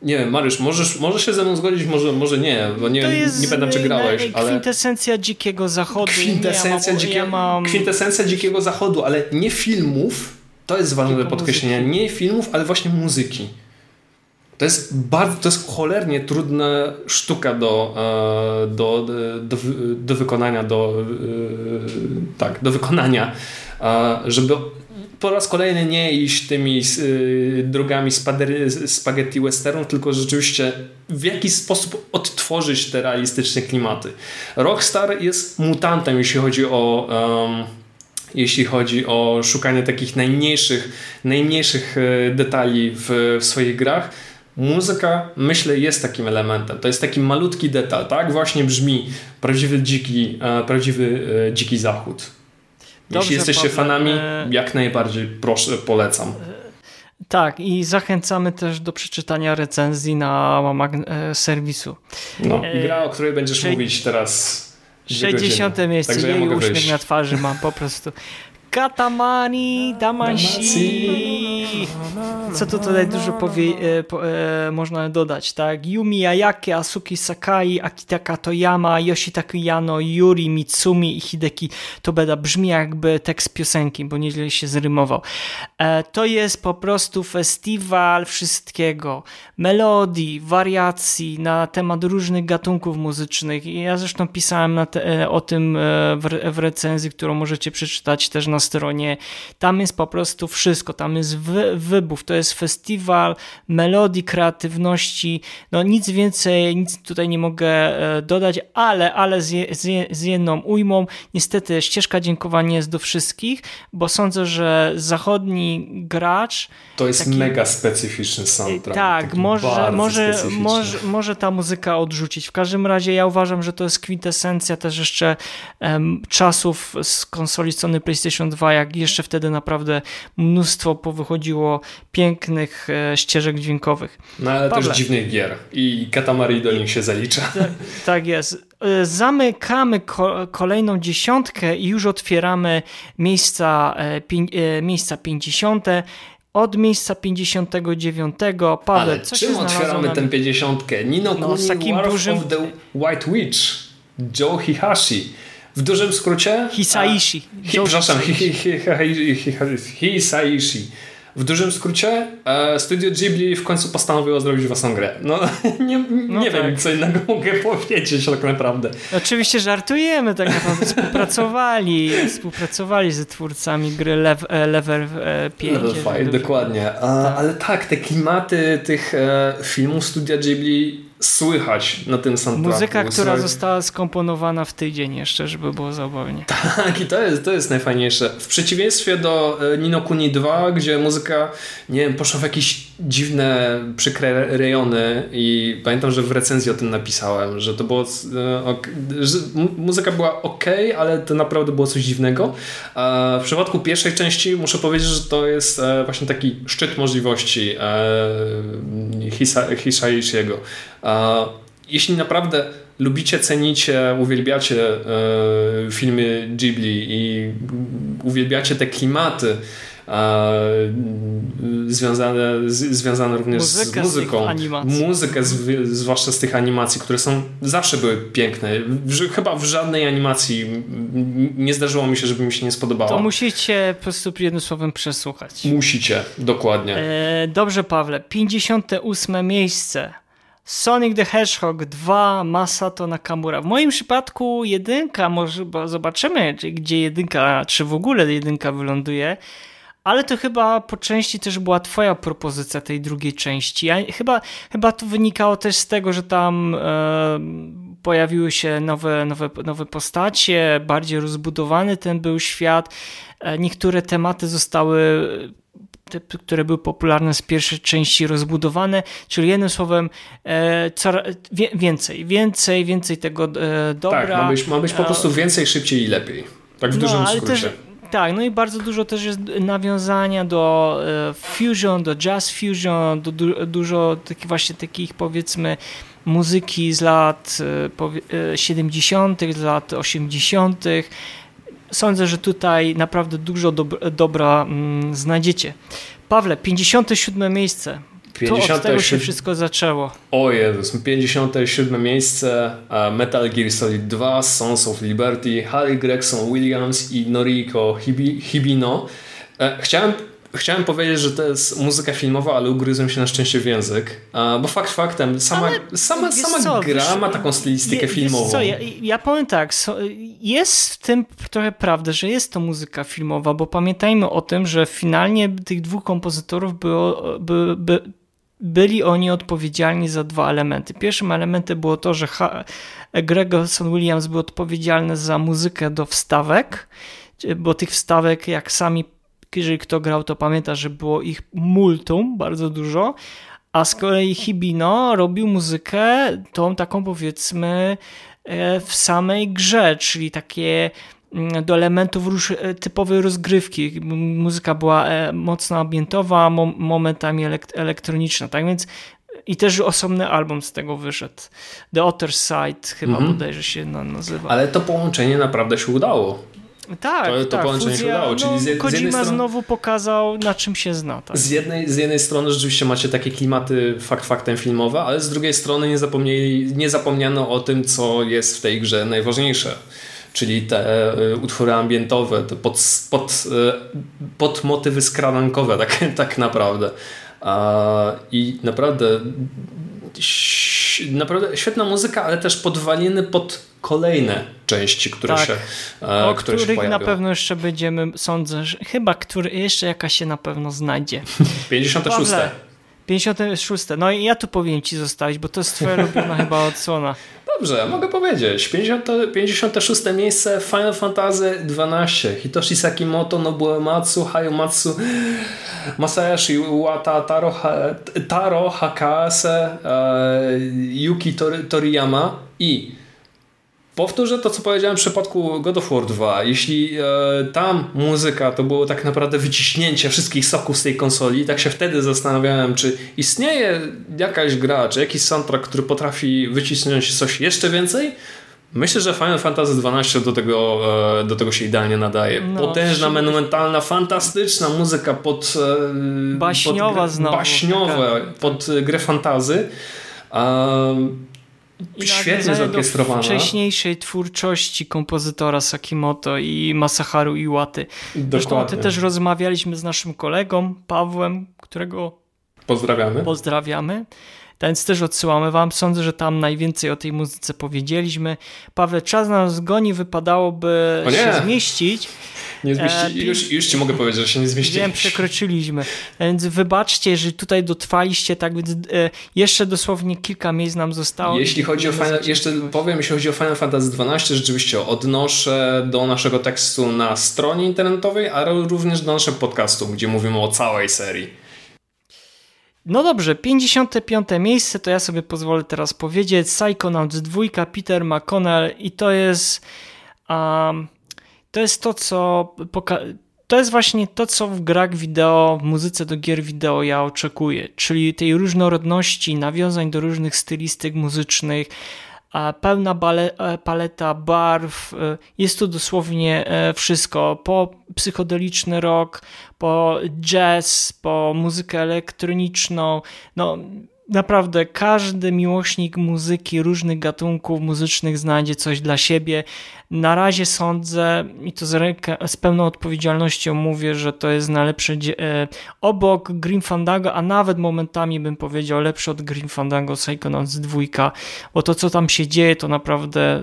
Nie wiem, Mariusz, możesz, możesz się ze mną zgodzić, może, może nie, bo nie, nie pamiętam, czy grałeś. Ale... Kwintesencja dzikiego zachodu. Kwintesencja, ja dzikie... ja mam... kwintesencja dzikiego zachodu, ale nie filmów, to jest ważne do podkreślenia, nie filmów, ale właśnie muzyki. To jest bardzo, to jest cholernie trudna sztuka do, e, do, do, do wykonania, do, e, tak, do wykonania, e, żeby po raz kolejny nie iść tymi drogami spaghetti western, tylko rzeczywiście w jakiś sposób odtworzyć te realistyczne klimaty. Rockstar jest mutantem, jeśli chodzi o um, jeśli chodzi o szukanie takich najmniejszych, najmniejszych detali w, w swoich grach Muzyka, myślę, jest takim elementem. To jest taki malutki detal. Tak właśnie brzmi prawdziwy dziki, e, prawdziwy e, dziki zachód. Dobrze, Jeśli jesteście Pawle, fanami, e... jak najbardziej proszę, polecam. E, tak, i zachęcamy też do przeczytania recenzji na e, serwisu. No, i gra, o której będziesz mówić teraz. 60 miejsce, Także jej ja uśmiech na twarzy mam po prostu. Katamari Damashi. Co tu tutaj dużo powie, e, po, e, można dodać, tak? Yumi Ayake, Asuki Sakai, Akitaka Toyama, Yoshitaku Yano, Yuri Mitsumi i Hideki Tobeda. Brzmi jakby tekst piosenki, bo nieźle się zrymował. E, to jest po prostu festiwal wszystkiego. Melodii, wariacji na temat różnych gatunków muzycznych. Ja zresztą pisałem te, e, o tym e, w, w recenzji, którą możecie przeczytać też na stronie. Tam jest po prostu wszystko, tam jest wy, wybów, to jest festiwal melodii, kreatywności, no nic więcej, nic tutaj nie mogę e, dodać, ale, ale z, z, z jedną ujmą, niestety ścieżka dziękowania jest do wszystkich, bo sądzę, że zachodni gracz... To jest taki, mega specyficzny soundtrack. Tak, może, może, może, może ta muzyka odrzucić. W każdym razie ja uważam, że to jest kwintesencja też jeszcze um, czasów z konsoli Sony PlayStation 2, jak jeszcze wtedy naprawdę mnóstwo powychodziło pięknych e, ścieżek dźwiękowych. No ale Pawle. też dziwnych gier i Katamari do nich się zalicza. Tak, tak jest. E, zamykamy ko kolejną dziesiątkę i już otwieramy miejsca, e, miejsca 50. Od miejsca 59. Paweł, Ale co czym otwieramy tę 50? Nino no, Kuni, takim War dużym... of the White Witch, Joe Hihashi. W dużym skrócie? Hisaishi. A, hi, przepraszam, Hisaishi. W dużym skrócie e, Studio Ghibli w końcu postanowiło zrobić własną grę. No nie, no nie tak. wiem, co innego mogę powiedzieć tak naprawdę. Oczywiście żartujemy, tak naprawdę współpracowali, współpracowali ze twórcami gry Lev, e, Level 5. Level 5, dokładnie. A. Ale tak, te klimaty tych e, filmów Studia Ghibli słychać na tym soundtracku. Muzyka, która została skomponowana w tydzień jeszcze, żeby było zabawnie. Tak, i to jest, to jest najfajniejsze. W przeciwieństwie do e, Nino Kuni 2, gdzie muzyka, nie wiem, poszła w jakieś dziwne, przykre rejony i pamiętam, że w recenzji o tym napisałem, że to było e, że muzyka była ok, ale to naprawdę było coś dziwnego. A w przypadku pierwszej części muszę powiedzieć, że to jest e, właśnie taki szczyt możliwości Hisaishiego. Jeśli naprawdę lubicie, cenicie, uwielbiacie e, filmy Ghibli i uwielbiacie te klimaty e, związane, z, związane również Muzyka z muzyką. Z Muzykę, z, zwłaszcza z tych animacji, które są zawsze były piękne. Chyba w żadnej animacji nie zdarzyło mi się, żeby mi się nie spodobała. To musicie po prostu jednym słowem przesłuchać. Musicie, dokładnie. E, dobrze, Pawle. 58 miejsce. Sonic the Hedgehog 2 Masato Nakamura. W moim przypadku jedynka, może bo zobaczymy, gdzie jedynka, czy w ogóle jedynka wyląduje. Ale to chyba po części też była twoja propozycja tej drugiej części. Ja, chyba, chyba to wynikało też z tego, że tam e, pojawiły się nowe, nowe, nowe postacie, bardziej rozbudowany ten był świat. E, niektóre tematy zostały te, które były popularne z pierwszej części rozbudowane, czyli jednym słowem e, wie, więcej, więcej, więcej tego e, dobra. Tak, ma być, ma być po prostu więcej, szybciej i lepiej. Tak w no, dużym skrócie. Też, tak, no i bardzo dużo też jest nawiązania do e, fusion, do jazz fusion, do du dużo takich właśnie takich powiedzmy muzyki z lat e, 70., e, z lat 80. Sądzę, że tutaj naprawdę dużo dobra mm, znajdziecie. Pawle, 57 miejsce. 50, to od tego się wszystko zaczęło. O Jezus, 57 miejsce Metal Gear Solid 2, Sons of Liberty, Harry Gregson Williams i Noriko Hibino. E, chciałem Chciałem powiedzieć, że to jest muzyka filmowa, ale ugryzłem się na szczęście w język. Bo fakt faktem, sama, sama, sama co, gra wiesz, ma taką stylistykę je, filmową. Co, ja, ja powiem tak, jest w tym trochę prawda, że jest to muzyka filmowa, bo pamiętajmy o tym, że finalnie tych dwóch kompozytorów było, by, by, byli oni odpowiedzialni za dwa elementy. Pierwszym elementem było to, że Gregorson Williams był odpowiedzialny za muzykę do wstawek, bo tych wstawek, jak sami jeżeli kto grał, to pamięta, że było ich multum, bardzo dużo, a z kolei Hibino robił muzykę tą taką powiedzmy e, w samej grze, czyli takie do elementów e, typowej rozgrywki. Muzyka była e, mocno ambientowa, momentami elektroniczna, tak więc i też osobny album z tego wyszedł. The Other Side chyba mm -hmm. bodajże się nazywa. Ale to połączenie naprawdę się udało. Tak, to, to tak, połączenie fuzja, się udało. Czyli no, z, Kojima z jednej strony, znowu pokazał, na czym się zna. Tak. Z, jednej, z jednej strony rzeczywiście macie takie klimaty fakt faktem filmowe, ale z drugiej strony nie, zapomnieli, nie zapomniano o tym, co jest w tej grze najważniejsze. Czyli te y, utwory ambientowe, te pod, pod, y, pod motywy skradankowe, tak, tak naprawdę. I naprawdę naprawdę świetna muzyka, ale też podwaliny pod kolejne części, które tak, się e, O które których się na pewno jeszcze będziemy, sądzę, że chyba który, jeszcze jakaś się na pewno znajdzie. 56. Pawle, 56. No i ja tu powinien ci zostawić, bo to jest twoja ulubiona chyba odsłona. Dobrze, mogę powiedzieć. 50, 56 miejsce Final Fantasy XII. Hitoshi Sakimoto, Nobuematsu, Hayumatsu, Masayoshi Uwata, Taro, Taro Hakase, e, Yuki Toriyama i Powtórzę to, co powiedziałem w przypadku God of War 2. Jeśli e, tam muzyka to było tak naprawdę wyciśnięcie wszystkich soków z tej konsoli, tak się wtedy zastanawiałem, czy istnieje jakaś gra, czy jakiś soundtrack, który potrafi wycisnąć coś jeszcze więcej? Myślę, że Final Fantasy XII do tego, e, do tego się idealnie nadaje. No, Potężna, monumentalna, fantastyczna muzyka pod... E, baśniowa pod, znowu. Baśniowe, pod grę fantazy. Um, i Świetnie zorkiestrowana. wcześniejszej twórczości kompozytora Sakimoto i Masaharu Iwaty. Zresztą ty też rozmawialiśmy z naszym kolegą Pawłem, którego pozdrawiamy. Pozdrawiamy. Więc też odsyłamy wam. Sądzę, że tam najwięcej o tej muzyce powiedzieliśmy. Paweł, czas nam zgoni, wypadałoby się zmieścić. Nie zmieści... E, już, już ci mogę powiedzieć, że się nie zmieściliśmy. Wiem, przekroczyliśmy. Więc wybaczcie, że tutaj dotrwaliście, tak więc e, jeszcze dosłownie kilka miejsc nam zostało. Jeśli chodzi o Final, jeszcze powiem, jeśli chodzi o Final Fantasy XII, rzeczywiście odnoszę do naszego tekstu na stronie internetowej, ale również do naszego podcastu, gdzie mówimy o całej serii. No dobrze, 55. miejsce to ja sobie pozwolę teraz powiedzieć. Psychonauts 2, Peter McConnell i to jest um, to jest to, co to jest właśnie to, co w grach wideo, w muzyce do gier wideo ja oczekuję, czyli tej różnorodności, nawiązań do różnych stylistyk muzycznych, pełna e, paleta barw, e, jest tu dosłownie e, wszystko, po psychodeliczny rock, po jazz, po muzykę elektroniczną, no naprawdę każdy miłośnik muzyki, różnych gatunków muzycznych znajdzie coś dla siebie. Na razie sądzę, i to z, ręka, z pełną odpowiedzialnością mówię, że to jest najlepsze e, obok Grim Fandango, a nawet momentami bym powiedział lepsze od Grim Fandango Psychonauts 2, bo to co tam się dzieje to naprawdę,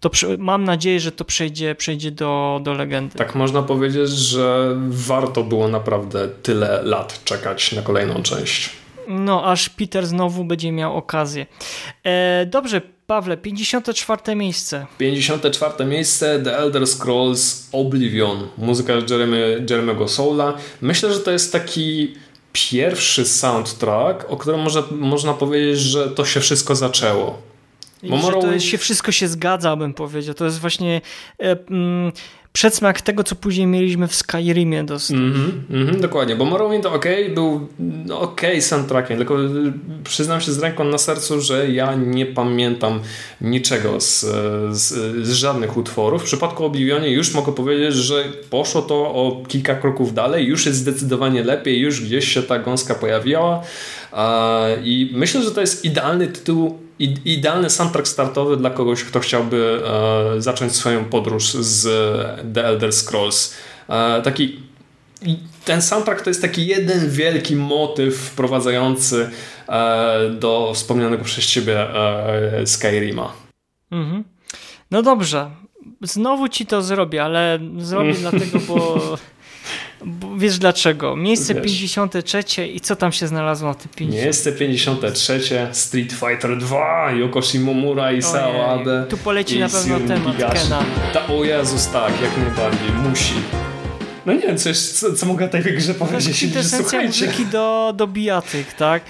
to mam nadzieję, że to przejdzie, przejdzie do, do legendy. Tak można powiedzieć, że warto było naprawdę tyle lat czekać na kolejną część. No, aż Peter znowu będzie miał okazję. E, dobrze, Pawle, 54 miejsce. 54 miejsce The Elder Scrolls Oblivion, muzyka Jeremy, Jeremy'ego Soula. Myślę, że to jest taki pierwszy soundtrack, o którym może, można powiedzieć, że to się wszystko zaczęło. Bo Morrowind... to się wszystko się zgadza, bym powiedział. To jest właśnie e, mm, przedsmak tego, co później mieliśmy w Skyrimie dosyć. Mm -hmm, mm -hmm, dokładnie, bo Morrowind ok, był no, ok soundtrackiem, tylko przyznam się z ręką na sercu, że ja nie pamiętam niczego z, z, z żadnych utworów. W przypadku Oblivionie już mogę powiedzieć, że poszło to o kilka kroków dalej, już jest zdecydowanie lepiej, już gdzieś się ta gąska pojawiła i myślę, że to jest idealny tytuł idealny soundtrack startowy dla kogoś, kto chciałby e, zacząć swoją podróż z The Elder Scrolls. E, taki ten soundtrack to jest taki jeden wielki motyw wprowadzający e, do wspomnianego przez ciebie Skyrima. Mhm. No dobrze. Znowu ci to zrobię, ale zrobię dlatego, bo Bo wiesz dlaczego? Miejsce wiesz. 53 i co tam się znalazło na tym 50? Miejsce 53 Street Fighter 2, Yoko Shimomura i Sawade. Tu poleci na pewno temat Kena. Ta, o Jezus, tak, jak najbardziej, musi. No nie wiem, coś, co, co mogę tej grze powiedzieć. To jest kwintesencja muzyki do, do bijatyk, tak?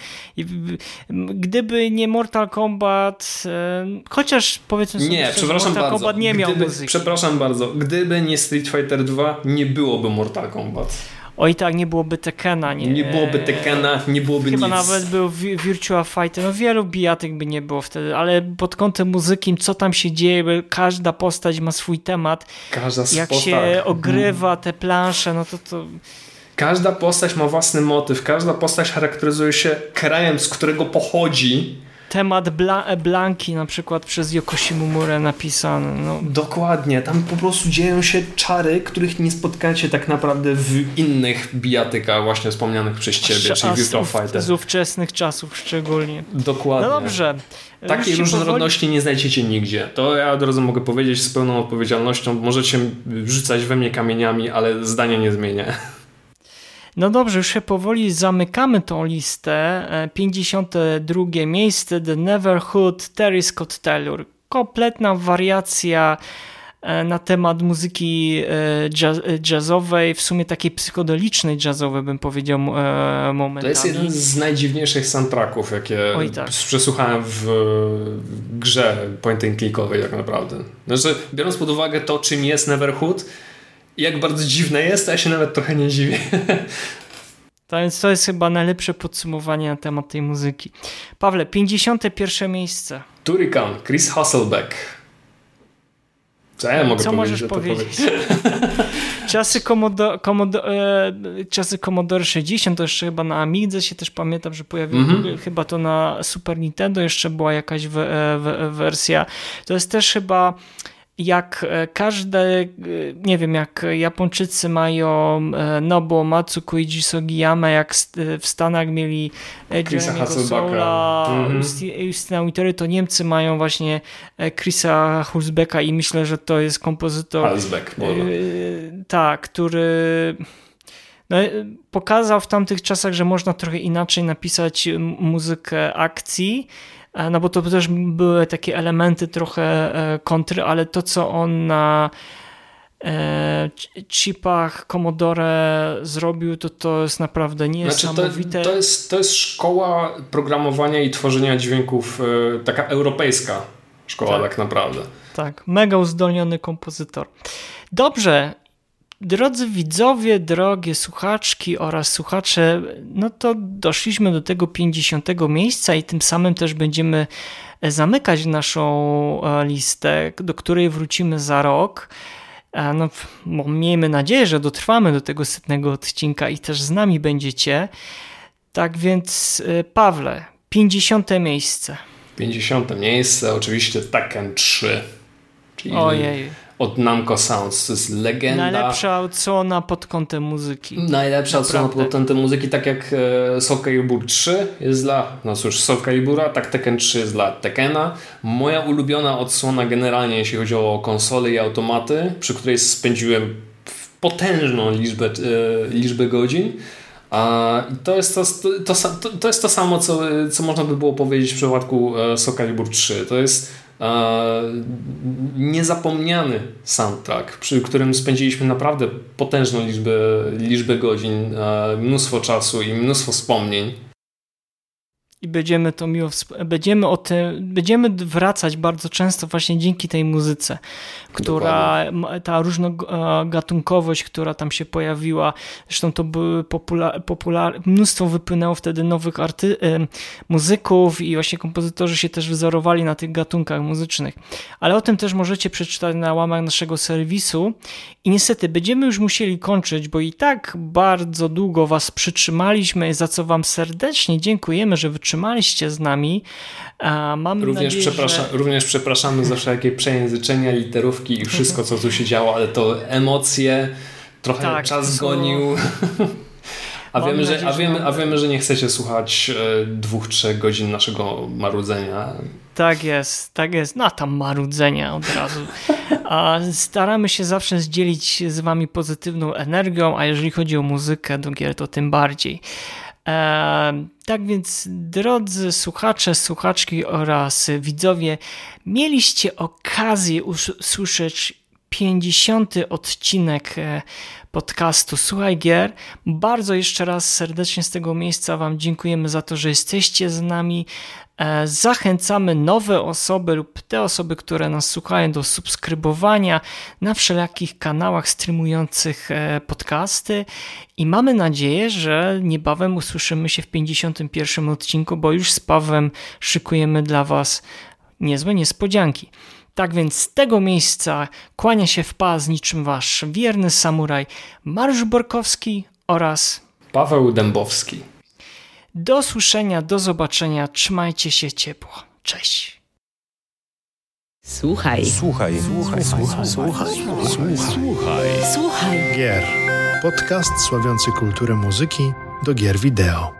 Gdyby nie Mortal Kombat, e, chociaż powiedzmy sobie, nie, przepraszam Mortal bardzo. Kombat nie gdyby, miał muzyki. Przepraszam bardzo, gdyby nie Street Fighter 2, nie byłoby Mortal Kombat. Oj tak, nie byłoby Tekena. Nie, nie byłoby Tekena, nie byłoby Chyba nic. nawet był Virtua Fighter. No wielu bijatyk by nie było wtedy, ale pod kątem muzyki, co tam się dzieje, każda postać ma swój temat. Każda Jak się ogrywa te plansze, no to to... Każda postać ma własny motyw, każda postać charakteryzuje się krajem, z którego pochodzi temat Bla Blanki na przykład przez Yokoshimumurę napisany. No. Dokładnie, tam po prostu dzieją się czary, których nie spotkacie tak naprawdę w innych bijatykach właśnie wspomnianych przez ciebie, czyli Virtua Fighter. Z ówczesnych czasów szczególnie. Dokładnie. No dobrze. Takiej różnorodności powoli... nie znajdziecie nigdzie. To ja od razu mogę powiedzieć z pełną odpowiedzialnością. Możecie rzucać we mnie kamieniami, ale zdania nie zmienię. No dobrze, już się powoli zamykamy tą listę. 52 e, miejsce The Neverhood Terry Scott Taylor. Kompletna wariacja e, na temat muzyki e, jazzowej, w sumie takiej psychodelicznej jazzowej bym powiedział momentami. To jest jeden z najdziwniejszych soundtracków, jakie tak. przesłuchałem w grze point and clickowej tak naprawdę. Znaczy, biorąc pod uwagę to, czym jest Neverhood, jak bardzo dziwne jest, to ja się nawet trochę nie dziwię. To więc to jest chyba najlepsze podsumowanie na temat tej muzyki. Pawle, 51 miejsce. Turrican, Chris Hasselbeck. Co ja mogę Co powiedzieć? możesz powiedzieć? czasy, Commodore, Commodore, e, czasy Commodore 60 to jeszcze chyba na Amidze się też pamiętam, że pojawiło mm -hmm. chyba to na Super Nintendo jeszcze była jakaś we, e, we, wersja. To jest też chyba jak e, każde, e, nie wiem, jak Japończycy mają e, Nobuo Matsu, Koichi Sogiyama, jak w Stanach mieli Jeremy'ego Soula, mm -hmm. Justina Wittery, to Niemcy mają właśnie Chrisa Hulsbecka i myślę, że to jest kompozytor Hulsbeck, tak, który no, pokazał w tamtych czasach, że można trochę inaczej napisać muzykę akcji, no bo to też były takie elementy trochę e, kontry, ale to co on na e, chipach Commodore zrobił, to to jest naprawdę niesamowite. Znaczy to, to, jest, to jest szkoła programowania i tworzenia dźwięków, taka europejska szkoła tak, tak naprawdę. Tak, mega uzdolniony kompozytor. Dobrze, Drodzy widzowie, drogie słuchaczki oraz słuchacze, no to doszliśmy do tego 50 miejsca i tym samym też będziemy e, zamykać naszą e, listę, do której wrócimy za rok. E, no, miejmy nadzieję, że dotrwamy do tego setnego odcinka i też z nami będziecie. Tak więc, Pawle, 50 miejsce. 50 miejsce, oczywiście Tekken 3. Czyli Ojej. Od Namco Sounds. To jest legenda. Najlepsza odsłona pod kątem muzyki. Najlepsza odsłona pod kątem muzyki, tak jak e, Soul Calibur 3 jest dla, no cóż, Soul Calibura, tak Tekken 3 jest dla Tekkena. Moja ulubiona odsłona generalnie, jeśli chodzi o konsole i automaty, przy której spędziłem potężną liczbę, e, liczbę godzin. A to jest to, to, to, to, jest to samo, co, co można by było powiedzieć w przypadku e, Soul Calibur 3. To jest niezapomniany soundtrack, przy którym spędziliśmy naprawdę potężną liczbę, liczbę godzin, mnóstwo czasu i mnóstwo wspomnień. I będziemy to miło, będziemy o tym, będziemy wracać bardzo często właśnie dzięki tej muzyce, która, Dokładnie. ta różnogatunkowość, która tam się pojawiła, zresztą to były popular, popular mnóstwo wypłynęło wtedy nowych arty, muzyków i właśnie kompozytorzy się też wzorowali na tych gatunkach muzycznych. Ale o tym też możecie przeczytać na łamach naszego serwisu i niestety będziemy już musieli kończyć, bo i tak bardzo długo Was przytrzymaliśmy, za co Wam serdecznie dziękujemy, że wytrzymaliście wytrzymaliście z nami. Mam również, nadzieję, przepraszam, że... również przepraszamy za wszelkie przejęzyczenia, literówki i wszystko, co tu się działo, ale to emocje, trochę tak, czas gonił. A wiemy, nadzieję, że, a, wiemy, a wiemy, że nie chcecie słuchać e, dwóch, trzech godzin naszego marudzenia. Tak jest, tak jest. No tam marudzenia od razu. A staramy się zawsze zdzielić z wami pozytywną energią, a jeżeli chodzi o muzykę do gier, to tym bardziej. Tak więc, drodzy słuchacze, słuchaczki oraz widzowie, mieliście okazję usłyszeć 50. odcinek e, podcastu Słuchaj Gier. Bardzo jeszcze raz serdecznie z tego miejsca Wam dziękujemy za to, że jesteście z nami. E, zachęcamy nowe osoby lub te osoby, które nas słuchają do subskrybowania na wszelakich kanałach streamujących e, podcasty i mamy nadzieję, że niebawem usłyszymy się w 51 odcinku, bo już z Pawłem szykujemy dla Was niezłe niespodzianki. Tak więc z tego miejsca kłania się w pas niczym wasz wierny samuraj Mariusz Borkowski oraz Paweł Dębowski. Do słyszenia, do zobaczenia, trzymajcie się ciepło. Cześć. Słuchaj. Słuchaj. Słuchaj. Słuchaj. Słuchaj. Słuchaj. Słuchaj. Gier. Podcast sławiący kulturę muzyki do gier wideo.